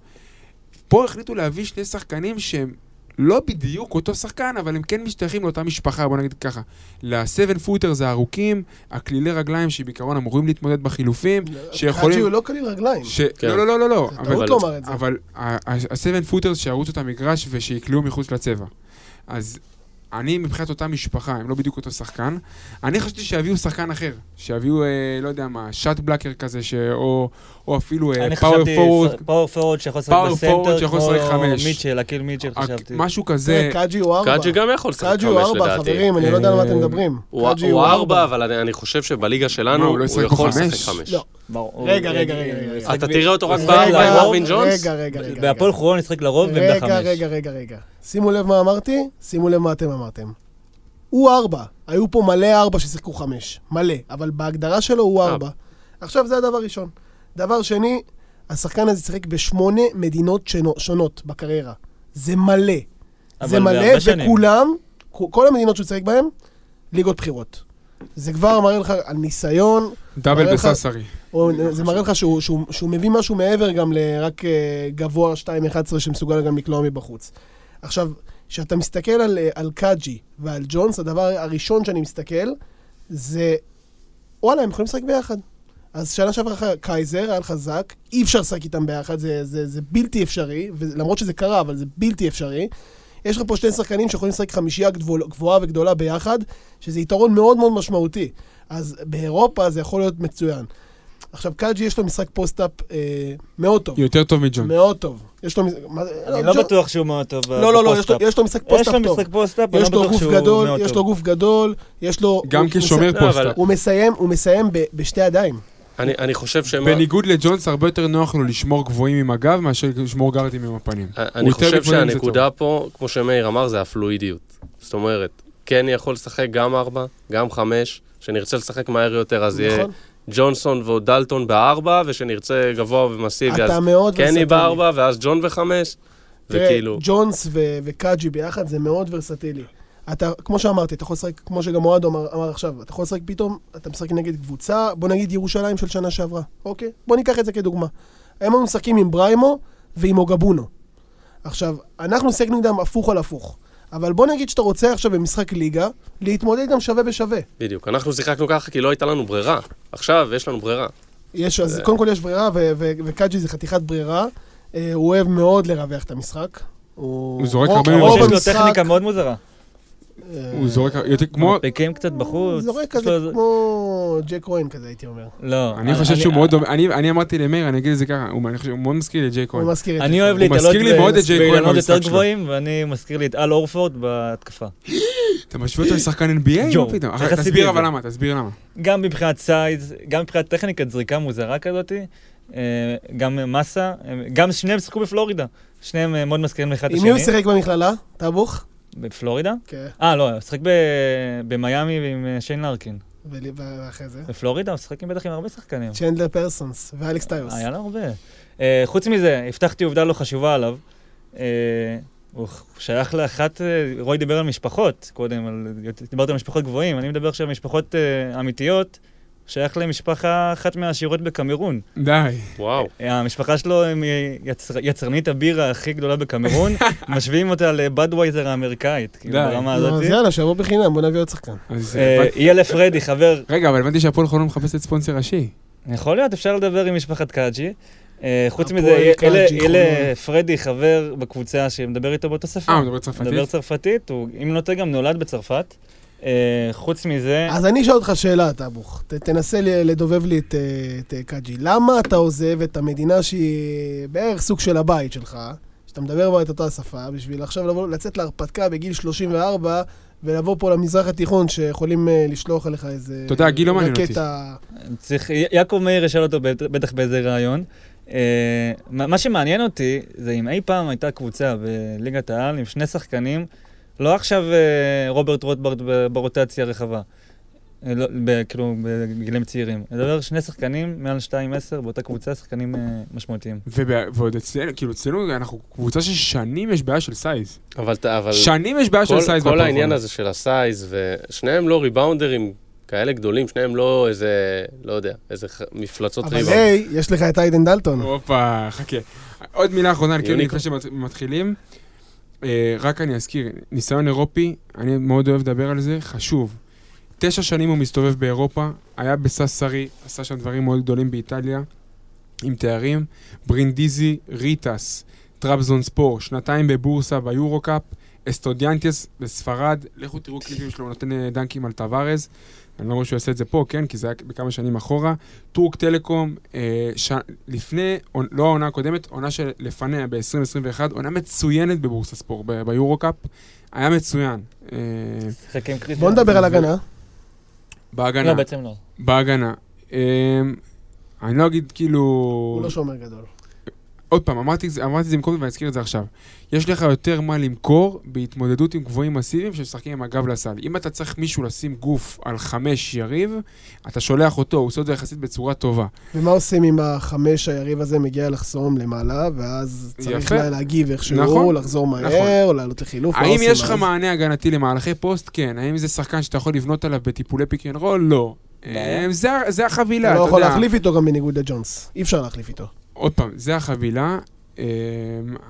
פה החליטו להביא שני שחקנים שהם לא בדיוק אותו שחקן, אבל הם כן משתייכים לאותה משפחה, בוא נגיד ככה. ל seven footer זה הארוכים, הקלילי רגליים שבעיקרון אמורים להתמודד בחילופים, שיכולים... קאג'י הוא לא קליל רגליים. ש... כן. לא, לא, לא, לא, לא. זה אבל, טעות לומר את זה. אבל ה seven footers שירוצו את המגרש ושיקלעו מחוץ לצבע. אז אני מבחינת אותה משפחה, הם לא בדיוק אותו שחקן. אני חשבתי שיביאו שחקן אחר. שיביאו, אה, לא יודע מה, shot blocker כזה, ש... או, או אפילו אני power חשבתי forward, power forward שיכול לשחק בסנטר, שיכול כמו לשחק חמש. מיטשל, אקיל מיטשל חשבתי. משהו זה, כזה. קאג'י הוא ארבע. קאג'י גם יכול לשחק קאג'י הוא חמש ארבע, לדעתי. חברים, אני לא יודע על מה אתם אה, מדברים. הוא קאג'י הוא ארבע, אבל אני חושב שבליגה שלנו מה, הוא לא יכול לשחק חמש? ברור. רגע, רגע, רגע, אתה תראה אותו רק הוא ב- ישחק רגע, ב- במרווין ג'ונס? רגע, רגע, רגע. בהפועל רגע. חולון ישחק לרוב בעמדה חמש. רגע, רגע, רגע, רגע. שימו לב מה אמרתי, שימו לב מה אתם אמרתם. הוא ארבע. היו פה מלא ארבע ששיחקו חמש. מלא. אבל בהגדרה שלו הוא. ארבע. עכשיו זה הדבר ראשון. דבר שני, השחקן הזה שיחק בשמונה מדינות שונו- שונות בקריירה. זה מלא. זה מלא. וכולם, כל המדינות שהוא שיחק בהן, ליגות בחירות. זה כבר מראה לך על ניסיון, דאבל בססרי. זה מראה לך שהוא, שהוא, שהוא מביא משהו מעבר גם לרק אה, גבוה 2.11 שמסוגל גם לקלוע מבחוץ. עכשיו, כשאתה מסתכל על, אה, על קאג'י ועל ג'ונס, הדבר הראשון שאני מסתכל זה, וואלה, הם יכולים לשחק ביחד. אז שנה שעברה לך קייזר, היה לך זאק, אי אפשר לשחק איתם ביחד, זה, זה, זה בלתי אפשרי, למרות שזה קרה, אבל זה בלתי אפשרי. יש לך פה שני שחקנים שיכולים לשחק חמישייה גבוה, גבוהה וגדולה ביחד, שזה יתרון מאוד מאוד משמעותי. אז באירופה זה יכול להיות מצוין. עכשיו, קאג'י יש לו משחק post-up אה, מאוד טוב. יותר טוב מג'ונס. מאוד טוב. יש לו... מה אני לא ג'ו- בטוח שהוא מאוד טוב לא, לא, לא, יש לו- ב post-up. יש לו משחק יש post-up לו טוב. משחק post-up, אני יש לא לו בטוח גוף שהוא גדול, מאוד יש טוב. לו גוף גדול, יש לו... גם כשומר לא, post-up. הוא מסיים, הוא מסיים ב- בשתי ידיים. אני, אני חושב שמה... בניגוד לג'ונס, הרבה יותר נוח לו לשמור גבוהים עם הגב מאשר לשמור גארדים עם הפנים. אני הוא יותר חושב שהנקודה פה, כמו שמאיר אמר, זה הפלואידיות. זאת אומרת, כן יכול לשחק גם ארבע, גם חמש, שנרצה לשחק מהר יותר, אז יהיה נכון? ג'ונסון ודלטון בארבע, ושנרצה גבוה ומסיבי, אז קני. בארבע, ואז ג'ון תראה, וכאילו... ג'ונס ו- וקאג'י ביחד זה מאוד ורסטילי. אתה, כמו שאמרתי, אתה יכול לשחק, כמו שגם אוהד אמר, אמר עכשיו, אתה יכול לשחק פתאום, אתה משחק נגד קבוצה, בוא נגיד ירושלים של שנה שעברה, אוקיי? בוא ניקח את זה כדוגמה. הם היו משחקים עם בריימו ועם אוגבונו. עכשיו, אנחנו שיחקנו איתם הפוך על הפוך. אבל בוא נגיד שאתה רוצה עכשיו במשחק ליגה, להתמודד איתם שווה בשווה. בדיוק. אנחנו שיחקנו ככה כי לא הייתה לנו ברירה. עכשיו יש לנו ברירה. יש, אז קודם כל יש ברירה, ו- ו- וקאג'י זה חתיכת ברירה. אה, הוא אוהב מאוד לרווח את המשחק. הוא זורק הרבה רוב למרות שיש לו המשחק, טכניקה מאוד מוזרה. אה, הוא זורק יותר כמו... פיקים קצת הוא בחוץ. זורק כזה כמו ג'ק רוין כזה, הייתי אומר. לא. אני חושב שהוא מאוד דומה, אני אני אמרתי למאיר, אני אגיד את זה ככה, הוא אני מאוד מזכיר לי את ג'יי כהן. הוא מזכיר את אני ג'ק אוהב רוין. להתעלות לי את ג'יי כהן באילנות יותר. גבוהים, ואני מזכיר לי את אל אורפורד בהתקפה. אתה משווה אותו לשחקן NBA? מה פתאום? תסביר את אבל? למה, תסביר למה. גם מבחינת סייז, גם מבחינת טכניקת זריקה מוזרה כזאתי, אה, גם מסה, אה, גם שניהם שיחקו בפלורידה. שניהם מאוד מזכירים אחד את עם מי הוא השני. שיחק במכללה? טאבוך? בפלורידה? כן. אה, לא, הוא שיחק במיאמי עם אה, שיין לארקין. ואחרי זה? בפלורידה הוא שיחק עם בטח עם הרבה שחקנים. צ'נדלר פרסונס ואלכס טיוס. היה לו הרבה. אה, חוץ מזה, הבטחתי עובדה לא חשובה עליו. אה, הוא שייך לאחת, אה, רוי דיבר על משפחות קודם, דיברת על משפחות גבוהים, אני מדבר עכשיו על משפחות אה, אמיתיות, שייך למשפחה אחת מהעשירות בקמרון. די. וואו. אה, המשפחה שלו הם אה, יצר, יצרנית הבירה הכי גדולה בקמרון, משווים אותה לבדווייזר האמריקאית, כאילו. ברמה נו, הזאת. אז יאללה, שיבוא בחינם, בוא נביא עוד שחקן. אז אה, פרדי, חבר, רגע, אבל הבנתי שהפועל חולון מחפשת ספונסר ראשי. יכול להיות, אפשר לדבר עם משפחת קאג'י. חוץ מזה, אלה-. פרדי חבר בקבוצה שמדבר איתו באותה שפה. אה, הוא מדבר צרפתית? מדבר צרפתית, הוא, אם אני לא טועה, גם נולד בצרפת. אה, חוץ מזה, אז אני אשאל אותך שאלה, טאבוך. תנסה לדובב לי את, אה, את אה, קאג'י. למה אתה עוזב את המדינה שהיא בערך סוג של הבית שלך, שאתה מדבר בה את אותה שפה, בשביל עכשיו לבוא, לצאת להרפתקה בגיל 34, ולבוא פה למזרח התיכון, שיכולים לשלוח עליך איזה... אתה יודע, הגיל לא מעניין אותי. צריך, יעקב מאיר ישאל אותו בט- בטח באיזה ראיון. מה מה שמעניין אותי, זה אם אי פעם הייתה קבוצה בליגת העל עם שני שחקנים, לא עכשיו אה, רוברט רוטברט ברוטציה הרחבה. אה, לא, ב- כאילו, בגילים צעירים. אני מדבר שני שחקנים מעל 2-10 באותה קבוצה, שחקנים אה, משמעותיים. ועוד אצלנו, כאילו אצלנו אנחנו קבוצה ששנים יש בעיה של size. אבל, אבל שנים יש בעיה של size כל העניין. הזה של ה size, ושניהם לא ריבאונדרים כאלה גדולים, שניהם לא איזה, לא יודע, איזה ח- מפלצות אבל ריבאונד. היי, יש לך את איידן דלטון. הופה, חכה. עוד מילה אחרונה, כאילו יוניקורן. לפני שמתחילים. אה, רק אני אזכיר, ניסיון אירופי, אני מאוד אוהב לדבר על זה, חשוב. תשע שנים הוא מסתובב באירופה, היה בסאסרי, עשה שם דברים מאוד גדולים באיטליה, עם תארים. ברינדיזי, ריטס, טרבזון ספור, שנתיים בבורסה ביורו קאפ, אסטודיאנטס בספרד, לכו תראו קליפים שלו, הוא נותן אה, דנקים על towers. אני לא אומר שהוא יעשה את זה פה, כן? כי זה היה בכמה שנים אחורה. טורק טלקום, אה, ש... לפני, לא העונה הקודמת, עונה שלפניה ב-2021, עונה מצוינת בבורסה ספורט, ב- ביורו קאפ, היה מצוין. אה. בוא נדבר על הגנה. בהגנה, לא, בעצם לא. בהגנה. אה, אני לא אגיד כאילו... הוא לא שומר גדול. עוד פעם, אמרתי, את זה- אמרתי את זה מקודם ואני אזכיר את זה עכשיו. יש לך יותר מה למכור בהתמודדות עם גבוהים מסיביים שמשחקים עם הגב לסל. אם אתה צריך מישהו לשים גוף על חמש יריב, אתה שולח אותו, הוא עושה את זה יחסית בצורה טובה. ומה עושים אם החמש היריב הזה מגיע לחסום למעלה, ואז צריך יפה. לה- להגיב איכשהו, נכון, לחזור מהר, נכון. או לעלות לחילוף? האם יש לך אז? מענה הגנתי למהלכי פוסט? כן. האם זה שחקן שאתה יכול לבנות עליו בטיפולי pick and roll? לא. בעיה. אה, זה- זה החבילה, אתה אתה לא יכול יודע. להחליף איתו גם בניגוד לג'ונס. אי אפשר להחליף איתו. עוד פעם, זה החבילה. אה,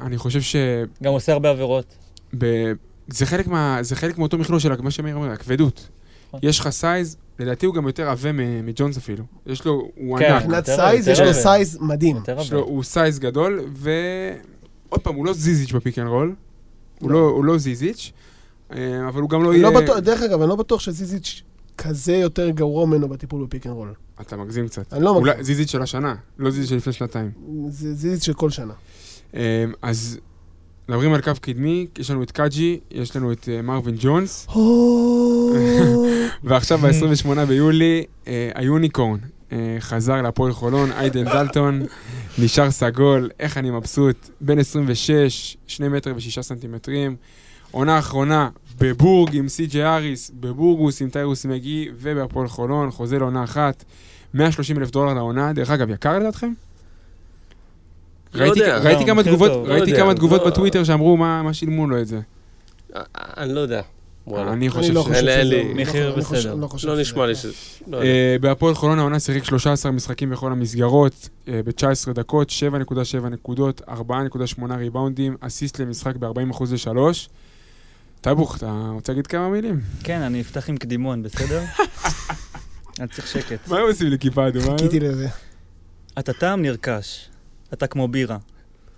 אני חושב ש... גם עושה הרבה עבירות. ב... זה חלק, מה... זה חלק מאותו מכלול של מה שמאיר אומר, הכבדות. נכון. יש לך size, לדעתי הוא גם יותר עבה מ- מג'ונס אפילו. יש לו, הוא כן. ענק, מבחינת size, יש לו. size מדהים. הוא size גדול, ועוד פעם, הוא לא זיזיץ' ב pick and roll. הוא לא, הוא לא זיזיץ', אה, אבל הוא גם לא יהיה... לא בטוח, דרך אגב, אני לא בטוח שזיזיץ' כזה יותר גרוע ממנו בטיפול ב pick and roll. אתה מגזים קצת. אני לא אולי מגזים. זיזיץ' של השנה, לא זיזיץ' של לפני שנתיים. זה זיזיץ' של כל שנה. אה, אז מדברים על קו קדמי, יש לנו את קאג'י, יש לנו את אה, מרווין ג'ונס, ועכשיו ב-28 ביולי, אה, היוניקורן אה, חזר להפועל חולון, איידן דלטון, נשאר סגול, איך אני מבסוט, בן 26, 2 מטר ו-6 סנטימטרים. עונה אחרונה בבורג עם סי.ג'י אריס, בבורגוס עם טיירוס מגי ובהפועל חולון, חוזה לעונה אחת, 130 אלף דולר לעונה. דרך אגב, יקר לדעתכם? לא ראיתי, יודע. ראיתי לא, כמה מחיר תגובות. לא ראיתי יודע. כמה תגובות לא- בטוויטר שאמרו מה שילמו לו את זה. אה, אני לא יודע. אני חושב לא שזה... לא מחיר בסדר. לא לא שזה נשמע לי יקר. ש... לא יודע. אה, בהפועל חולון העונה שיחק 13 משחקים בכל המסגרות, אה, ב-19 דקות, 7.7 נקודות, 4.8 ריבאונדים, אסיסט למשחק ב-40% ל-3. טבוך, אתה רוצה להגיד כמה מילים? כן, אני אפתח עם קדימון, בסדר? אני צריך שקט. מה הם עושים לי כיפה אדומה? חיכיתי לזה. אתה טעם נרכש, אתה כמו בירה,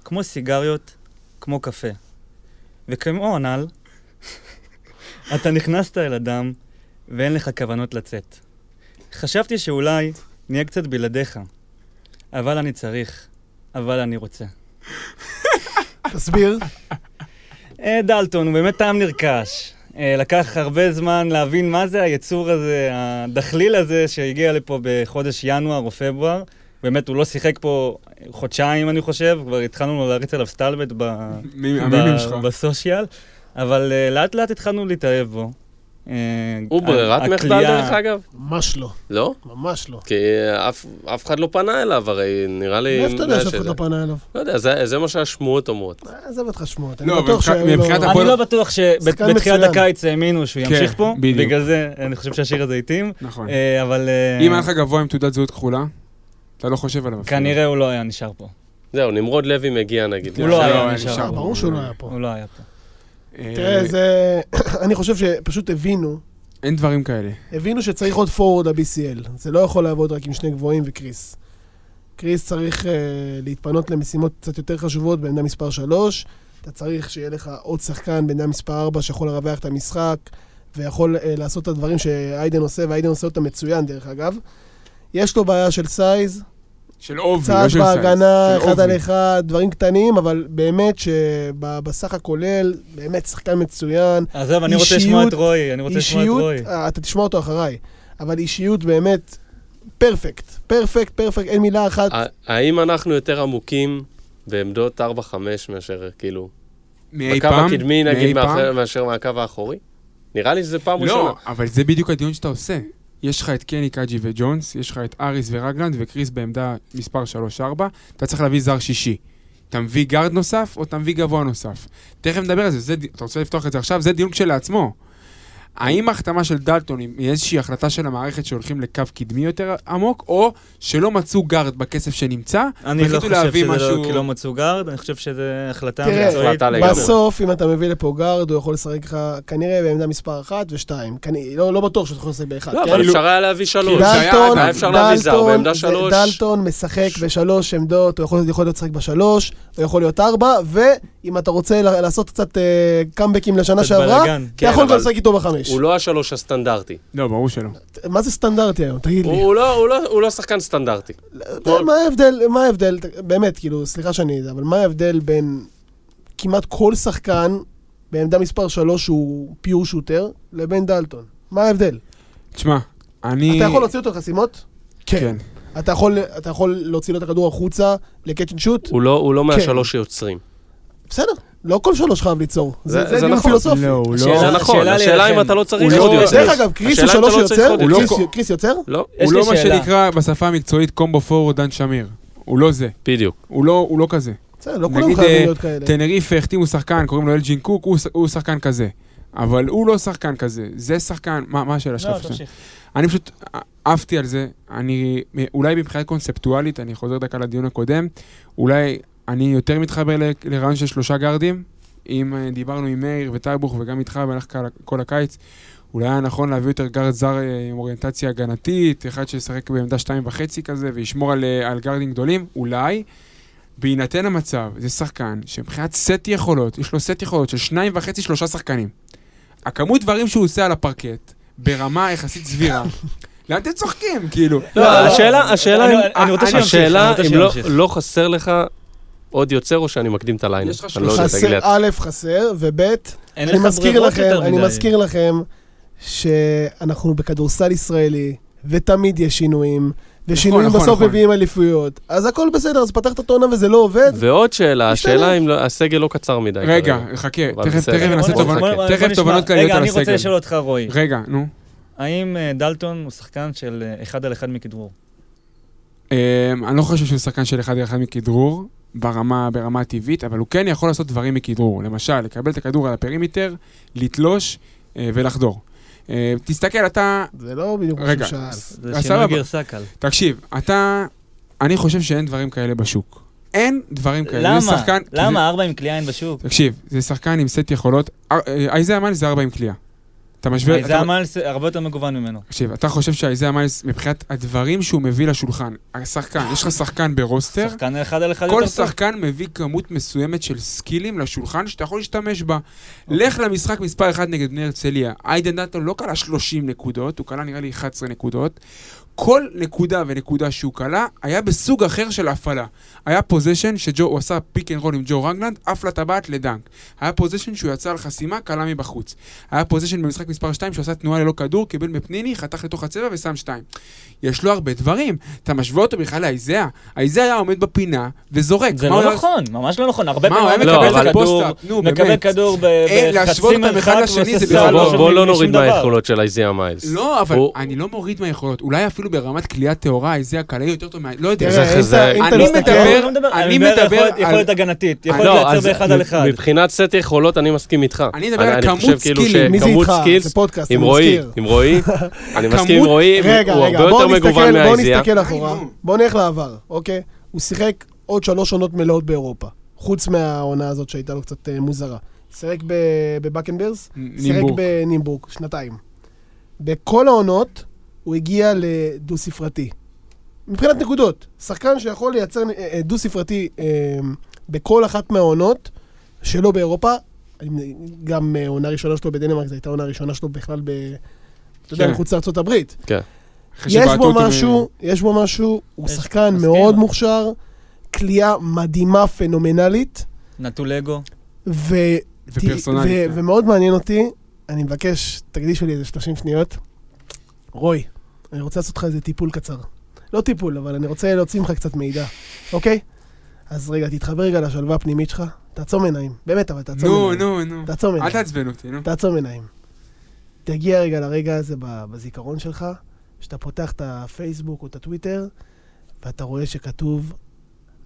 כמו סיגריות, כמו קפה. וכמו הנ"ל, אתה נכנסת אל אדם ואין לך כוונות לצאת. חשבתי שאולי נהיה קצת בלעדיך, אבל אני צריך, אבל אני רוצה. תסביר. אה, דלטון, הוא באמת טעם נרכש. אה, לקח הרבה זמן להבין מה זה היצור הזה, הדחליל הזה שהגיע לפה בחודש ינואר או פברואר. באמת, הוא לא שיחק פה חודשיים, אני חושב, כבר התחלנו להריץ עליו סטלבט ב- ב-. בסושיאל, אבל אה, לאט לאט התחלנו להתאהב בו. אה, הוא ברירת מחדל דרך אגב? ממש לא. לא? ממש לא. כי אף- אף אחד לא פנה אליו, הרי נראה לי... מאיפה אתה יודע שאף אחד לא פנה אליו? לא יודע, זה זה מה שהשמועות אומרות. אה, עזוב אותך שמועות. אני לא, בטוח שהיו לו... אני לא בטוח שבתחילת מצוין. הקיץ האמינו שהוא כן, ימשיך פה. בגלל זה אני חושב שהשיר הזה התאים, נכון. אה, אבל אם היה לך גבוה עם תעודת זהות כחולה, אתה לא חושב עליו. כנראה הוא לא היה נשאר פה. זהו, נמרוד לוי מגיע נגיד. הוא לא היה לא, נשאר. אה, ברור שהוא לא היה פה. הוא לא היה פה. אה, תראה, זה... אני חושב שפשוט הבינו, אין דברים כאלה. הבינו שצריך עוד פורוד ה-BCL. זה לא יכול לעבוד רק עם שני גבוהים וקריס. קריס צריך uh, להתפנות למשימות קצת יותר חשובות בעמדה מספר 3. אתה צריך שיהיה לך עוד שחקן בעמדה מספר 4 שיכול לרווח את המשחק, ויכול uh, לעשות את הדברים שאיידן עושה, ואיידן עושה אותם מצוין דרך אגב. יש לו בעיה של size, של עובי, קצת לא של size. בהגנה, של אחד על. אחד, דברים קטנים, אבל באמת שבסך הכולל, באמת שחקן מצוין. עזוב, אני רוצה לשמוע את רועי, אני רוצה לשמוע את רועי. אה, אתה תשמע אותו אחריי, אבל אישיות באמת perfect, perfect, perfect, אין מילה אחת. האם אנחנו יותר עמוקים בעמדות 4-5 מאשר כאילו... מאי בקו פעם? הקדמי מאי נגיד מאשר מהקו האחורי? נראה לי שזה פעם ראשונה. לא, אבל זה בדיוק הדיון שאתה עושה. יש לך את קני, קאג'י וג'ונס, יש לך את אריס ורגלנד וקריס בעמדה מספר 3-4, אתה צריך להביא זר שישי. אתה מביא גארד נוסף או אתה מביא גבוה נוסף. תכף נדבר על זה, זה אתה רוצה לפתוח את זה עכשיו? זה דיון כשלעצמו. האם ההחתמה של דלטון היא איזושהי החלטה של המערכת שהולכים לקו קדמי יותר עמוק, או שלא מצאו גארד בכסף שנמצא, אני לא חושב להביא שזה לא משהו- כי לא מצאו גארד, אני חושב שזו החלטה תראה, מקצועית. לגמרי. בסוף, אם אתה מביא לפה גארד, הוא יכול לשחק לך כנראה בעמדה מספר 1 ו-2. לא לא בטוח שהוא יכול לשחק באחד. לא, כן? אבל כאילו- אפשר היה להביא שלוש. כאילו שהיה דלטון, היה אפשר להביא זר דלטון, בעמדה זה- שלוש. דלטון משחק בשלוש עמדות, הוא יכול יכול להיות לשחק בשלוש, הוא יכול להיות ארבע, ואם אתה רוצה לעשות קצת אה, קאמבקים לשנה קצת שעברה. אתה כן, יכול גם אבל לשחק איתו בחמש. הוא לא השלוש הסטנדרטי. לא, ברור שלא. מה זה סטנדרטי היום? תגיד לי. הוא לא- הוא לא- הוא לא שחקן סטנדרטי. מה ההבדל, מה ההבדל, באמת, כאילו, סליחה שאני, אבל מה ההבדל בין כמעט כל שחקן בעמדה מספר 3 שהוא pure shooter, לבין דלטון? מה ההבדל? תשמע, אני... אתה יכול להוציא אותו לחסימות? כן. אתה יכול, אתה יכול להוציא לו את הכדור החוצה ל catch and shoot? הוא לא- הוא לא כן. מהשלוש שיוצרים. בסדר, לא כל שלוש חייב ליצור. זה- דיון נכון. פילוסופי. לא, הוא לא... זה נכון, השאלה אם. אתה לא צריך עוד לא- יוצר. דרך אגב, קריס הוא שלוש לא לא קריס- יוצר? לא, הוא לא מה. שנקרא בשפה המקצועית קומבו פורוורד דן שמיר. הוא לא זה. בדיוק. הוא לא לא כזה. בסדר, לא כולם נגיד, חייבים אה, להיות כאלה. טנריף החתימו שחקן, קוראים לו אלג'ין קוק, הוא שחקן כזה. אבל הוא לא שחקן כזה. זה שחקן... מה מה השאלה שלך? לא? תמשיך. אני פשוט עפתי על זה. אני, אולי מבחינה קונספטואלית, אני חוזר דקה לדיון הקודם, אולי אני יותר מתחבר לרעיון של שלושה גארדים. אם אה, דיברנו עם מאיר וטייבוך וגם איתך במהלך כל- הקיץ, אולי היה נכון להביא יותר גארד זר אה, עם אוריינטציה הגנתית, אחד שישחק בעמדה שתיים וחצי כזה וישמור על, אה, על גארדים גדולים, אולי. בהינתן המצב, זה שחקן שמבחינת סט יכולות, יש לו סט יכולות של שניים וחצי, שלושה שחקנים. הכמות דברים שהוא עושה על הפרקט, ברמה יחסית סבירה. לאן אתם צוחקים, כאילו? לא, השאלה, השאלה אני- רוצה שימשיך, השאלה אם לא-. לא חסר לך עוד יוצר או שאני מקדים את הליינר. יש לך אני לא לי חסר. א', חסר, וב', אני מזכיר לכם, אני. מזכיר לכם שאנחנו בכדורסל ישראלי, ותמיד יש שינויים, ושינויים נכון, בסוף נכון. מביאים אליפויות. אז הכל בסדר, אז פתחת את העונה וזה לא עובד. ועוד שאלה. השאלה אם לא- הסגל לא קצר מדי. רגע. חכה, תכף נעשה. תובנות, תכף. תובנות כלליות רגע, על אני רוצה הסגל. לשאול אותך, רועי. רגע, נו. האם אה, דלטון הוא שחקן של אה, אחד על אחד מכדרור? אמ, אני לא חושב שהוא שחקן של אחד על אחד מכדרור, ברמה, ברמה הטבעית, אבל הוא כן יכול לעשות דברים מכדרור. למשל, לקבל את הכדור על ה perimeter, לתלוש אה, ולחדור. אה, תסתכל, אתה... זה לא בדיוק מה רגע, שהוא שאל. זה שינוי. גרסה קל. תקשיב, אתה... אני חושב שאין דברים כאלה בשוק. אין דברים כאלה. למה? שחקן- למה ארבע עם קליעה אין בשוק? תקשיב, זה שחקן עם סט יכולות. אה, אה, אייזאה מיילס זה ארבע עם קליעה. אתה משווה... זה אתה- מיילס הרבה יותר מגוון ממנו. תקשיב, אתה חושב שאייזאה מיילס, מבחינת הדברים שהוא מביא לשולחן, השחקן, יש לך שחקן ב roster, שחקן אחד על אחד כל. שחקן מביא כמות מסוימת של סקילים לשולחן שאתה יכול להשתמש בה. לך למשחק מספר 1 נגד בני הרצליה. איידן דלטון לא קלע 30 נקודות, הוא קלע נראה לי 11 נקודות. כל נקודה ונקודה שהוא קלע היה בסוג אחר של הפעלה. היה possession שג'ו, הוא עשה pick and roll עם ג'ו רגלנד, עף לטבעת לדנק. היה possession שהוא יצא על חסימה, קלע מבחוץ. היה פוזיישן במשחק מספר 2 שהוא עשה תנועה ללא כדור, קיבל מפניני, חתך לתוך הצבע ושם 2. יש לו הרבה דברים. אתה משווה אותו בכלל לאייזאה. האייזאה היה עומד בפינה וזורק. זה לא היה- נכון, ממש לא נכון. הרבה פעמים מקבל מקבל את כדור, מקבל. כדור אה, בחצי מרחק ועושה סל, בוא, לא בוא, לא נוריד. מהיכולות של איזיה מיילס. לא, אבל אני לא מוריד מהיכולות. אולי אפילו ברמת קליעה טהורה, איזה הקלעי יותר טוב מה... לא יודע. אני. מדבר- אני מדבר, יכולת- על- יכולת הגנתית, יכולת לא, לייצר אז באחד על אחד. מבחינת סט יכולות אני מסכים איתך. אני מדבר על כמות חושב כאילו סקילים. מי זה איתך? זה פודקאסט, אני מזכיר. עם רועי, אני מסכים עם רועי, הוא הרבה יותר מגוון נסתכל, בואו מהאיזיה. נסתכל די, אחורה. נו. בואו נלך לעבר, אוקיי? הוא שיחק עוד שלוש עונות מלאות באירופה. חוץ מהעונה הזאת שהייתה לו קצת אה, מוזרה. שיחק בבקנברס, שיחק נימבורג. בנימבורג, שנתיים. בכל העונות הוא הגיע לדו-ספרתי. מבחינת נקודות, שחקן שיכול לייצר אה, אה, דו-ספרתי אה, בכל אחת מהעונות שלו באירופה, גם עונה ראשונה שלו בדנמרק, זו הייתה עונה ראשונה שלו בכלל ב... אתה יודע, כן. מחוץ לארצות הברית. כן. יש בו משהו, יש בו משהו, הוא שחקן. מאוד מוכשר, כליאה מדהימה, פנומנלית, נטול אגו. ופרסונלית. ו- כן. ומאוד מעניין אותי, אני מבקש, תקדישו לי איזה 30 שניות. רוי, אני רוצה לעשות לך איזה טיפול קצר. לא טיפול, אבל אני רוצה להוציא ממך קצת מידע, אוקיי? אז רגע, תתחבר רגע לשלווה הפנימית שלך, תעצום עיניים. באמת, אבל תעצום נו, עיניים. נו, נו. תעצום אל עיניים. תעצבן אותי, נו. תעצום עיניים. תגיע רגע לרגע הזה בזיכרון שלך, שאתה פותח את הפייסבוק או את הטוויטר, ואתה רואה שכתוב,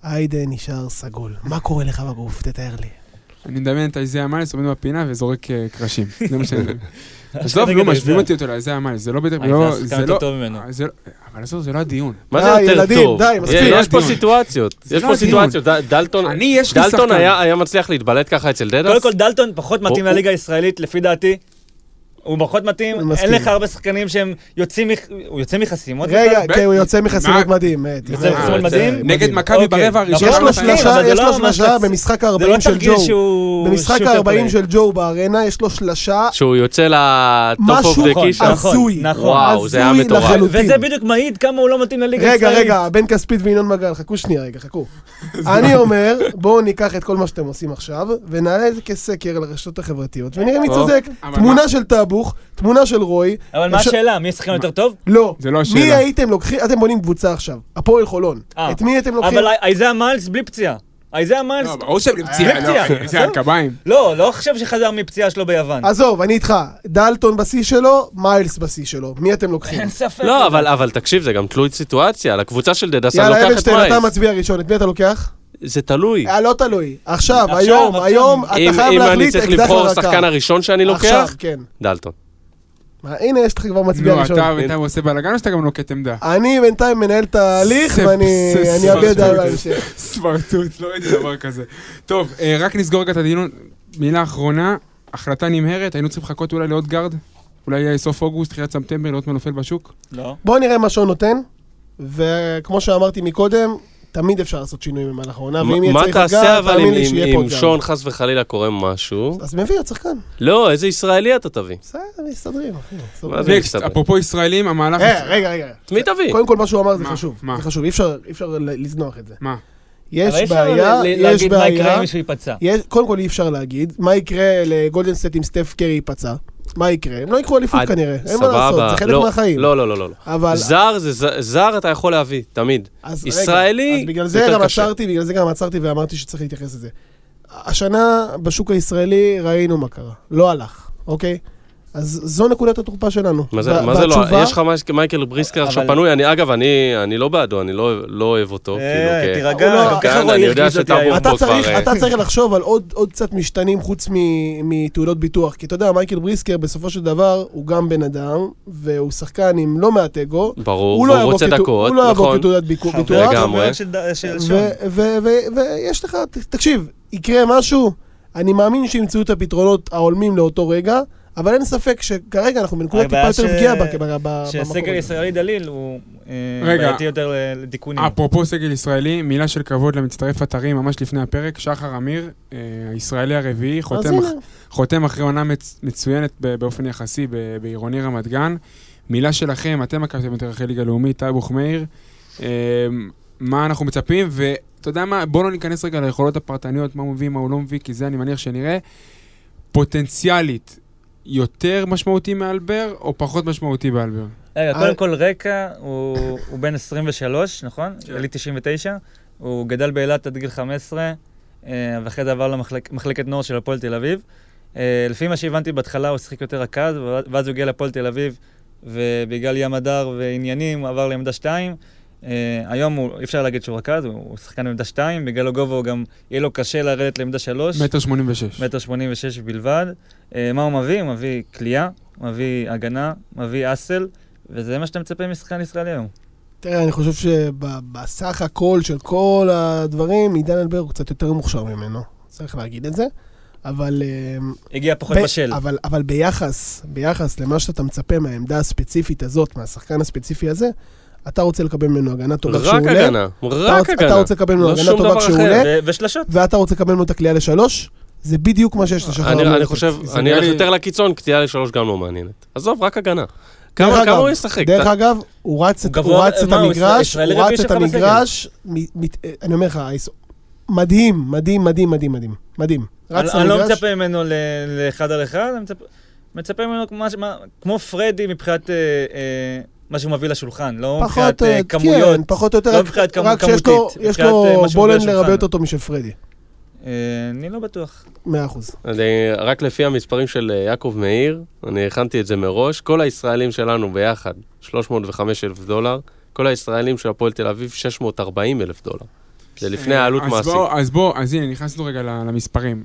היידה נשאר סגול. מה קורה לך בגוף? תתאר לי. אני מדמיין את איזיה מיילס עומד בפינה וזורק אה, קרשים. זה מה שאני מדמיין. עזוב, נו, משווים איזיה. אותי אותו לאיזיה מיילס. זה לא בטח... אה, לא- זה לא... טוב ממנו. זה לא- אבל עזוב, זה לא הדיון. מה זה יותר טוב? די, מספיק. יש- לא פה. סיטואציות. יש לא פה. סיטואציות. דלטון אני, יש לי דלטון שחקן. היה מצליח להתבלט ככה אצל דדס? קודם כל דלטון פחות מתאים לליגה הישראלית, לפי דעתי. הוא פחות מתאים, אין. לך הרבה שחקנים שהם יוצאים, הוא יוצא מחסימות. רגע. כן, הוא יוצא מחסימות? מדהים. אה, יוצא תראה, מחסימות מדהים? מדהים. נגד מכבי אוקיי. ברבע הראשון. יש לו שלושה, יש לא לו ממש שלושה במשחק זה לא ה-40 של ג'ו. במשחק שוטר ה-40 פליי. של ג'ו בארנה, יש לו שלשה שהוא יוצא לטופ אוף משהו דה נכון, קישה? נכון, הזוי. נכון. וואו, זה היה הזוי מטורף. לחלוטין. וזה בדיוק מעיד כמה הוא לא מתאים לליגה רגע, הישראלית. רגע, בן כספית וינון מגל, חכו שנייה רגע, חכו. אני אומר, בואו ניקח את כל מה שאתם עושים עכשיו, ונעלה את זה כסקר לרשתות החברתיות, ונראה מי. צודק. תמונה של טאבו, הפוך, תמונה של רוי. אבל מה השאלה? מי שחקן יותר טוב? לא. זה לא מי השאלה. הייתם לוקחים, אתם בונים קבוצה עכשיו, הפועל חולון. אה. את מי אתם לוקחים? אבל איזאה מיילס בלי פציעה. איזאה מיילס... לא, ברור שהם פציעה, בלי לא, פציעה, זה? על קביים. לא, לא חושב שחזר מפציעה שלו ביוון. עזוב, אני איתך. דלטון בשיא שלו, מיילס בשיא שלו. מי אתם לוקחים? אין ספק. לא, אבל, אבל תקשיב, זה גם תלוי סיטואציה. לקבוצה של דדסה אני יאללה, לוקח את אבנשטיין, אתה. מצביע ראשון, את מי אתה לוקח? זה תלוי. אה, לא תלוי. עכשיו, עכשיו, היום, עכשיו. היום, אתה חייב אם אני להחליט צריך אקדח לבחור לרקה. השחקן הראשון שאני עכשיו, לוקח, כן. דלטון. מה, הנה, יש לך כבר מצביע נו, ראשון. אתה בינתיים עושה בלאגן או שאתה גם נוקט עמדה? אני בינתיים מנהל את ההליך, ואני אני אביע דעה. בהמשך. סמרטוט, לא ראיתי דבר כזה. טוב, אה, רק נסגור רגע את הדיון. מילה אחרונה, החלטה נמהרת, היינו צריכים לחכות אולי לעוד גארד? אולי יהיה סוף אוגוסט, תחילת ספטמבר, לראות מה נופל בשוק? לא. בואו נראה מה שהוא נותן, וכמו שאמרתי מקודם, תמיד אפשר לעשות שינויים במהלך העונה, ואם יהיה מה צריך תעשה הגעה, אבל תאמין אם- לי אם שיהיה פה אם עוד שון גארד. חס וחלילה קורה משהו? אז מביא עוד שחקן. לא, איזה ישראלי אתה תביא? בסדר, מסתדרים, אחי. מה next? אפרופו ישראלים, המהלך... אה, רגע, רגע. את מי תביא? קודם כל, מה שהוא אמר זה מה? חשוב. מה? זה חשוב, אי אפשר- אי אפשר לזנוח את זה. מה? יש אבל אי אפשר בעיה, ל- יש להגיד מה יקרה בעיה. אם מישהו ייפצע. יש- קודם כל אי אפשר להגיד, מה יקרה לגולדנסט אם סטף קרי ייפצע? מה יקרה? הם לא ייקחו אליפות עד- כנראה, אין מה לעשות, זה חלק לא, מהחיים. לא, לא, לא, לא. אבל... זר זה ז- זר אתה יכול להביא, תמיד. אז רגע, ישראלי, אז בגלל זה גם. עצרתי, בגלל זה גם עצרתי ואמרתי שצריך להתייחס לזה. השנה בשוק הישראלי ראינו מה קרה, לא הלך, אוקיי? אז זו נקודת התורפה שלנו. מה זה, מה זה לא? יש לך מייק- מייקל בריסקר עכשיו אבל- פנוי, אני אגב, אני אני לא בעדו, אני לא לא אוהב אותו. אה, כאילו, כ- תירגע, לא- רועי אני יודע שאתה היום. פה אתה כבר, צריך, אה, אתה צריך לחשוב על עוד, עוד קצת משתנים חוץ מ- מתעודות ביטוח. כי אתה יודע, מייקל בריסקר בסופו של דבר הוא גם בן אדם, והוא שחקן עם לא מעט אגו. ברור, הוא לא רוצה דקות, הוא לא יבוא נכון. כתעודת ביטוח. לגמרי. ויש לך, תקשיב, יקרה משהו, אני מאמין שימצאו את הפתרונות ההולמים לאותו רגע, אבל אין ספק שכרגע אנחנו בנקודה טיפה יותר פגיעה במקום שסגל הזה. ישראלי דליל הוא אה, רגע. בעייתי יותר ל- לתיקונים. אפרופו סגל ישראלי, מילה של כבוד למצטרף אתרים ממש לפני הפרק, שחר אמיר, אה, הישראלי הרביעי, חותם הנה, אח- חותם אחרי עונה מצ- מצוינת באופן יחסי ב- בעירוני רמת גן. מילה שלכם, אתם הקפטן יותר אחרי ליגה לאומית, טל בוכמאיר, אה, מה אנחנו מצפים, ואתה יודע מה, בואו לא ניכנס רגע ליכולות הפרטניות, מה הוא מביא, מה הוא לא מביא, כי זה אני מניח שנראה. פוטנציאלית, יותר משמעותי מאלבר, או פחות משמעותי באלבר? רגע, אה, קודם כל רקע, הוא בן 23, נכון? כן. יליד 99. הוא גדל באילת עד גיל 15, אה, ואחרי זה עבר למחלקת נוער של הפועל תל אביב. אה, לפי מה שהבנתי בהתחלה, הוא שיחק יותר רכז, ואז הוא הגיע לפועל תל אביב, ובגלל ים הדר ועניינים, הוא עבר לעמדה 2. היום הוא, אי אפשר להגיד שהוא רכז, הוא שחקן בעמדה 2, בגלל הגובה הוא גם, יהיה לו קשה לרדת לעמדה 3. מטר שמונים ושש. מטר שמונים ושש בלבד. אה, מה הוא מביא? הוא מביא כליאה, מביא הגנה, מביא אסל, וזה מה שאתה מצפה משחקן ישראלי היום. תראה, אני חושב שבסך הכל של כל הדברים, עידן אלבר הוא קצת יותר מוכשר ממנו, צריך להגיד את זה. אבל, אה, הגיע פחות ב- בשל. אבל, אבל ביחס, ביחס למה שאתה מצפה מהעמדה הספציפית הזאת, מהשחקן הספציפי הזה, אתה רוצה לקבל ממנו הגנה טובה כשהוא רק עולה. הגנה, אתה רק רוצה- הגנה. אתה רוצה לקבל ממנו לא הגנה טובה כשהוא. עולה, ושלשות. ואתה רוצה לקבל ממנו את הקליעה לשלוש, זה בדיוק מה שיש לשחר אני. חושב, אני לי- יותר לקיצון, קטיעה לשלוש גם לא מעניינת. עזוב, רק הגנה. כמה הוא ישחק? דרך אתה- אגב, הוא רץ את- הוא הוא גבוה- רץ את מה, הוא המגרש, הוא רץ את. המגרש, מ- אני אומר לך, מדהים, מדהים, מדהים, מדהים, מדהים, מדהים. רץ אני אני לא מצפה ממנו לאחד על אחד, אני מצפה- מצפה ממנו כמו פרדי מבחינת אה, אה, מה שהוא מביא לשולחן, לא פחות, מבחינת אה, אה, כמויות. כן, פחות או יותר, לא רק- מבחינת כמ- רק שיש לו- כמותית, יש מבחינת, לו אה, לשולחן. הרבה יותר טוב משל פרדי, אני לא בטוח. מאה אחוז. אני, רק לפי המספרים של יעקב מאיר, אני הכנתי את זה מראש, כל הישראלים שלנו ביחד, 305 אלף דולר, כל הישראלים של הפועל תל אביב, 640 אלף דולר. זה לפני העלות אז מעשית. בוא, אז בוא, אז הנה, נכנסנו רגע למספרים.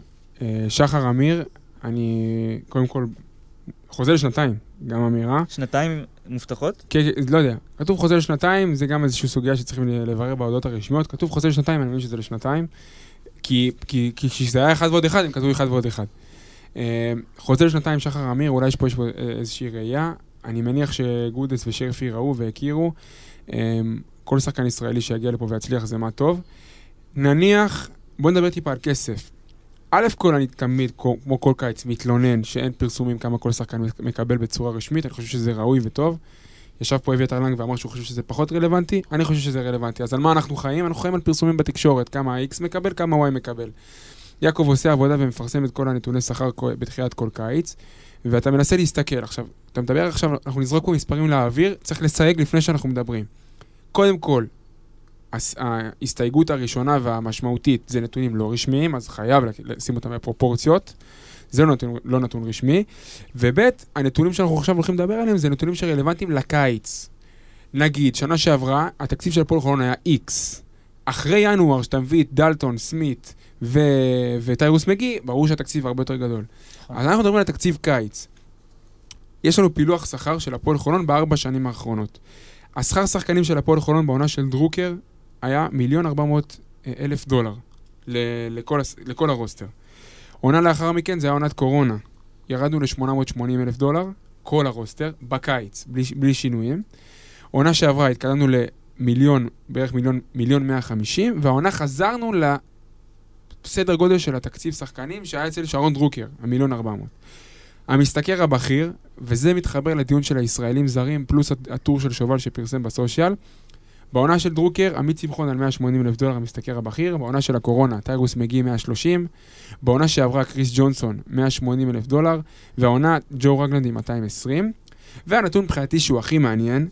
שחר אמיר, אני קודם כל חוזה לשנתיים, גם אמירה. שנתיים מובטחות? כן, לא יודע, כתוב חוזה לשנתיים, זה גם איזושהי סוגיה שצריכים לברר בהודעות הרשמיות. כתוב חוזה לשנתיים, אני מבין שזה לשנתיים. כי כשזה היה אחד ועוד אחד, הם כתבו אחד ועוד אחד. אה, חוזה לשנתיים, שחר אמיר, אולי יש פה, יש פה אה, איזושהי ראייה. אני מניח שגודס ושרפי ראו והכירו. אה, כל שחקן ישראלי שיגיע לפה ויצליח זה מה טוב. נניח, בוא נדבר טיפה על כסף. א' כל אני תמיד, כמו כל קיץ, מתלונן שאין פרסומים כמה כל שחקן מקבל בצורה רשמית, אני חושב שזה ראוי וטוב. ישב פה אביתר לנג ואמר שהוא חושב שזה פחות רלוונטי, אני חושב שזה רלוונטי. אז על מה אנחנו חיים? אנחנו חיים על פרסומים בתקשורת, כמה ה-X מקבל, כמה ה-Y מקבל. יעקב עושה עבודה ומפרסם את כל הנתוני שכר בתחילת כל קיץ, ואתה מנסה להסתכל. עכשיו, אתה מדבר עכשיו, אנחנו נזרוק פה מספרים לאוויר, צריך לסייג לפני שאנחנו מדברים. קודם כל, ההסתייגות הראשונה והמשמעותית זה נתונים לא רשמיים, אז חייב לשים אותם בפרופורציות. זה לא נתון, לא נתון רשמי. וב', הנתונים שאנחנו עכשיו הולכים לדבר עליהם זה נתונים שרלוונטיים לקיץ. נגיד, שנה שעברה, התקציב של הפועל חולון היה X. אחרי ינואר, שאתה מביא את דלטון, סמית ו... וטיירוס מגי, ברור שהתקציב הרבה יותר גדול. נכון. אז אנחנו מדברים על תקציב קיץ. יש לנו פילוח שכר של הפועל חולון בארבע שנים האחרונות. השכר שחקנים של הפועל חולון בעונה של דרוקר היה מיליון ארבע מאות אה, אלף דולר לכל, לכל הרוסטר. עונה לאחר מכן זה היה עונת קורונה. ירדנו ל-880 אלף דולר, כל הרוסטר, בקיץ, בלי, בלי שינויים. עונה שעברה התקדמנו למיליון, בערך מיליון, מיליון 150, והעונה חזרנו לסדר גודל של התקציב שחקנים שהיה אצל שרון דרוקר, המיליון 400. המשתכר הבכיר, וזה מתחבר לדיון של הישראלים זרים, פלוס הטור של שובל שפרסם בסושיאל. בעונה של דרוקר, עמית שמחון על 180 אלף דולר המשתכר הבכיר, בעונה של הקורונה, טיירוס מגי 130, בעונה שעברה קריס ג'ונסון 180 אלף דולר, והעונה ג'ו רגלנד עם 220. והנתון מבחינתי שהוא הכי מעניין,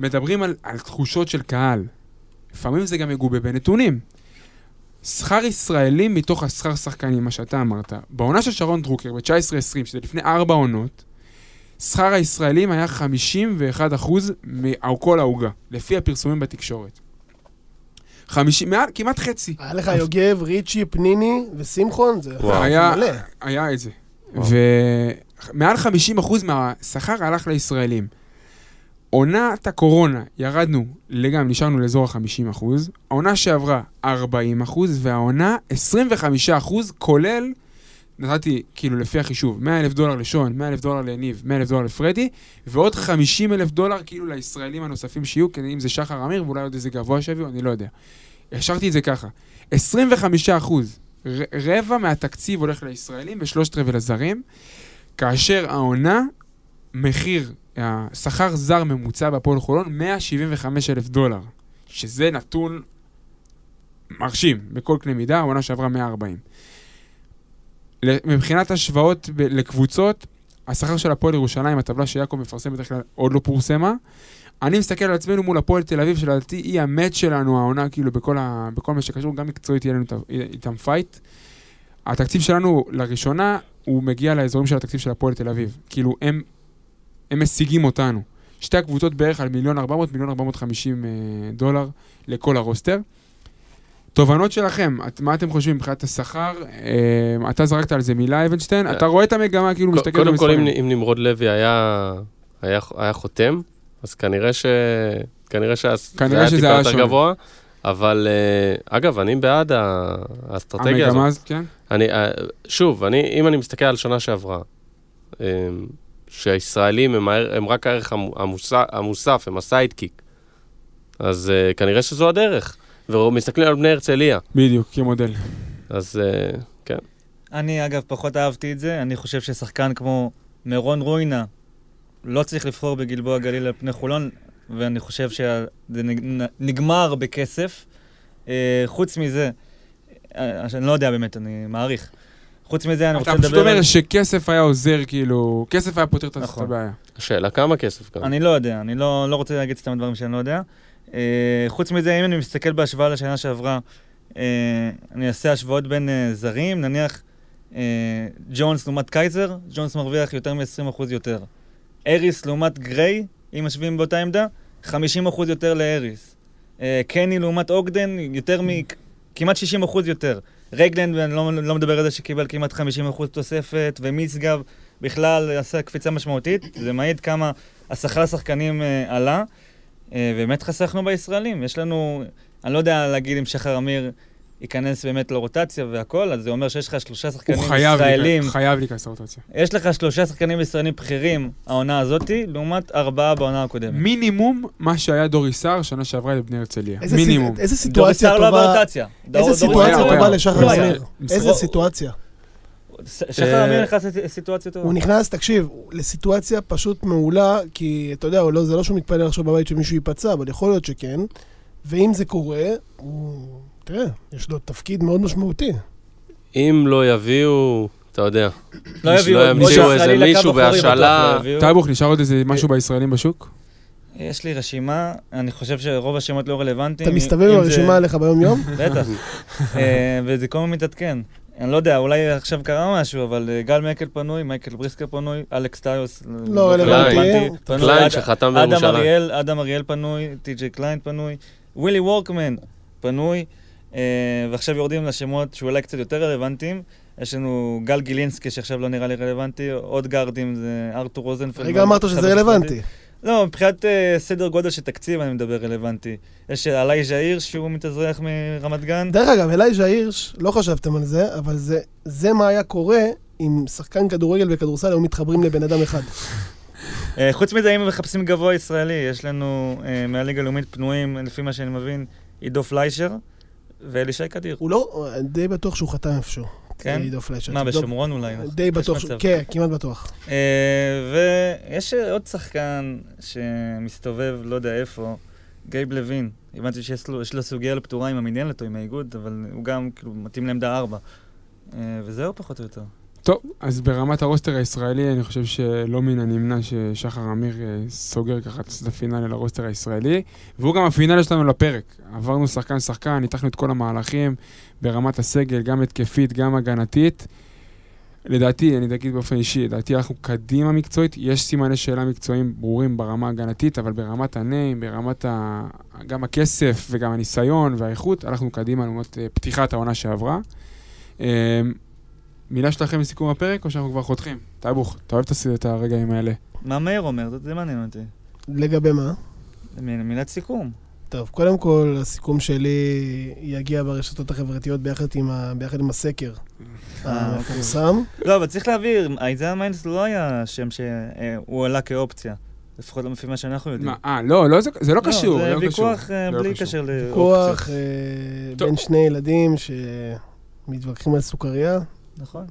מדברים על, על תחושות של קהל. לפעמים זה גם מגובה בנתונים. שכר ישראלים מתוך השכר שחקנים, מה שאתה אמרת. בעונה של שרון דרוקר, ב-19-20, שזה לפני ארבע עונות, שכר הישראלים היה 51% מכל העוגה, לפי הפרסומים בתקשורת. 50, מעל, כמעט חצי. היה לך יוגב, ריצ'י, פניני ושמחון, זה וואו. היה, מלא. היה את זה. ומעל 50% מהשכר הלך לישראלים. עונת הקורונה, ירדנו לגמרי, נשארנו לאזור ה-50%, העונה שעברה 40%, והעונה 25% כולל, נתתי כאילו לפי החישוב, 100 אלף דולר לשון, 100 אלף דולר לניב, 100 אלף דולר לפרדי, ועוד 50 אלף דולר כאילו לישראלים הנוספים שיהיו, כי אם זה שחר אמיר ואולי עוד איזה גבוה שיביאו, אני לא יודע. השארתי את זה ככה, 25 אחוז, רבע מהתקציב הולך לישראלים ושלושת רבעי לזרים, כאשר העונה, מחיר, השכר זר ממוצע בהפועל חולון, 175 אלף דולר, שזה נתון מרשים בכל קנה מידה, העונה שעברה 140. מבחינת השוואות ב- לקבוצות, השכר של הפועל ירושלים, הטבלה שיעקב מפרסם בדרך כלל, עוד לא פורסמה. אני מסתכל על עצמנו מול הפועל תל אביב, שלדעתי היא ה match שלנו, העונה, כאילו, בכל, ה... בכל מה שקשור, גם מקצועית יהיה לנו איתם- פייט. התקציב שלנו, לראשונה, הוא מגיע לאזורים של התקציב של הפועל תל אביב. כאילו, הם, הם משיגים אותנו. שתי הקבוצות בערך על מיליון ארבע מאות, מיליון ארבע מאות חמישים אה, דולר לכל הרוסטר. תובנות שלכם, את, מה אתם חושבים מבחינת השכר? אה, אתה זרקת על זה מילה, אבנשטיין, אתה רואה את המגמה, כאילו, מסתכל קודם כל, אם, במספרים. אם נמרוד לוי היה, היה, היה חותם, אז כנראה ש... כנראה שה- כנראה היה שזה טיפה היה יותר שונה. גבוה, אבל אה, אגב, אני בעד האסטרטגיה הזאת. המגמה הזאת, כן? אני, אה, שוב, אני, אם אני מסתכל על שנה שעברה, אה, שהישראלים הם, הם רק הערך המו- המוסף, המוסף, הם הסיידקיק, אז אה, כנראה שזו הדרך. ומסתכלים על בני הרצליה, בדיוק, כמודל. אז אה, כן. אני, אגב, פחות אהבתי את זה. אני חושב ששחקן כמו מירון רוינה לא צריך לבחור בגלבוע גליל על פני חולון, ואני חושב שזה נג- נגמר בכסף. אה, חוץ מזה, אה, אני לא יודע באמת, אני מעריך. חוץ מזה, אני רוצה אתה פשוט לדבר... על- אומר שכסף היה עוזר, כאילו, כסף היה פותר את נכון. הבעיה. השאלה, כמה כסף גם? אני לא יודע, אני לא, לא רוצה להגיד סתם דברים שאני לא יודע. אה, חוץ מזה, אם אני מסתכל בהשוואה לשנה שעברה, אה, אני אעשה השוואות בין אה, זרים, נניח ג'ונס לעומת קייזר, ג'ונס מרוויח יותר מ-20% יותר. אריס לעומת גריי, אם משווים באותה עמדה, 50% יותר לאריס. קני לעומת אוגדן, יותר מ... כמעט 60% יותר. רגלנד, ואני לא, לא מדבר על זה שקיבל כמעט 50% תוספת, ומיסגב בכלל עשה קפיצה משמעותית. זה מעיד כמה השכר לשחקנים עלה, אה, ובאמת חסכנו בישראלים. יש לנו, אני לא יודע להגיד אם שחר אמיר ייכנס באמת לרוטציה והכל, אז זה אומר שיש לך שלושה שחקנים הוא חייב ישראלים. להיכנס- חייב להיכנס לרוטציה. יש לך שלושה שחקנים ישראלים בכירים העונה הזאתי, לעומת ארבעה בעונה הקודמת. מינימום מה שהיה דורי סער שנה שעברה לבני הרצליה. איזה מינימום. איזה דורי סיטואציה סער לא טובה, ברוטציה. איזה דורי סיטואציה טובה. לשחר לא. אמיר. איזה סיטואציה. שחר אמיר נכנס לסיטואציה טובה. הוא נכנס, תקשיב, לסיטואציה פשוט מעולה, כי אתה יודע, לא- זה לא שהוא מתפלל עכשיו בבית שמישהו ייפצע, אבל יכול להיות שכן. ואם זה קורה, הוא... תראה, יש לו תפקיד מאוד משמעותי. אם לא יביאו אתה יודע. לא יביאו לא יביאו איזה מישהו בהשאלה. לא. טייבוך, נשאר עוד איזה משהו בישראלים בשוק? יש לי רשימה, אני חושב שרוב השמות לא רלוונטיים. אתה מסתובב עם הרשימה עליך ביום-יום? בטח. אה, וזה כל הזמן מתעדכן. אני לא יודע, אולי עכשיו קרה משהו, אבל אה, גל מקל פנוי, מייקל בריסקר פנוי, אלכס טיוס. לא רלוונטי. פנוי, קליין שחתם בירושלים. אדם אריאל פנוי, טי.ג'יי קליין פנוי, ווילי וורקמן פנוי, אה, ועכשיו יורדים לשמות שאולי קצת יותר רלוונטיים. יש לנו גל גילינסקי, שעכשיו לא נראה לי רלוונטי, עוד גארדים זה ארתור רוזנפלד. רגע אמרת שזה רלוונטי. לא, מבחינת אה, סדר גודל של תקציב אני מדבר רלוונטי. יש אה, עלי ז'איר שהוא מתאזרח מרמת גן. דרך אגב, אלייז'ה הירש, לא חשבתם על זה, אבל זה, זה מה היה קורה אם שחקן כדורגל וכדורסל היו מתחברים לבן אדם אחד. אה, חוץ מזה, אם מחפשים גבוה ישראלי, יש לנו אה, מהליגה הלאומית פנויים, לפי מה שאני מבין, עידו פליישר ואלישי קדיר. הוא לא, די בטוח שהוא חתם איפשהו. כן? עידו פליישר. מה, תבדוק. בשומרון אולי? די יש בטוח. כן, כמעט בטוח. אה, ויש עוד שחקן שמסתובב, לא יודע איפה, גייב לוין. הבנתי שיש לו, יש לו סוגיה לפתורה עם המנהלת או עם האיגוד, אבל הוא גם כאילו מתאים לעמדה ארבע. אה, וזהו פחות או יותר. טוב, אז ברמת הרוסטר הישראלי, אני חושב שלא מן הנמנע ששחר אמיר אה, סוגר ככה את הפינאלי לרוסטר הישראלי, והוא גם הפינאלי שלנו לפרק. עברנו שחקן-שחקן, ניתחנו את כל המהלכים ברמת הסגל, גם התקפית, גם הגנתית. לדעתי, אני אגיד באופן אישי, לדעתי אנחנו קדימה מקצועית, יש סימני שאלה מקצועיים ברורים ברמה הגנתית, אבל ברמת הניים, ברמת ה... גם הכסף וגם הניסיון והאיכות, הלכנו קדימה לעומת אה, פתיחת העונה שעברה. אה, מילה שלכם לסיכום הפרק, או שאנחנו כבר חותכים? טייבוך, אתה אוהב את הרגעים האלה. מה מאיר אומר? זה- מעניין אותי. לגבי מה? מילת סיכום. טוב, קודם כל, הסיכום שלי יגיע ברשתות החברתיות ביחד עם, ה... ביחד עם הסקר אה, המפורסם. לא, אבל צריך להבהיר, איזאה מיינדס לא היה שם שהוא עלה כאופציה. לפחות לא לפי מה שאנחנו יודעים. מה, אה, לא, לא, זה- זה לא קשור, זה לא. ויכוח אה, לא בלי. קשר לאופציות. ויכוח אה. בין שני ילדים שמתווכחים על סוכריה. נכון.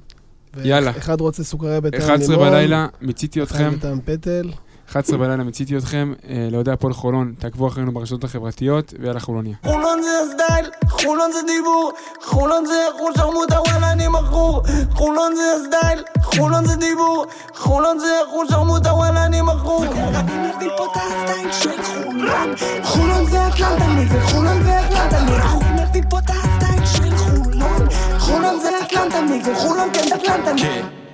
יאללה. אחד רוצה סוכריה בטעם 11 לימון, בלילה, מיציתי אחד אתכם. בטעם פטל. 11 בלילה מיציתי אתכם. אה, לאוהדי הפועל חולון, תעקבו אחרינו ברשתות החברתיות, ויאללה חולוניה. חולון זה הסטייל, חולון זה דיבור, חולון זה חול שרמוטה וואלה אני מכור, חולון זה הסטייל, חולון זה דיבור, חולון זה חול שרמוטה וואלה אני מכור. חולון, זה אטלנטה נגד חולון זה אטלנטה של חולון, זה אטלנטה נגד חולון כן אטלנטה נגד.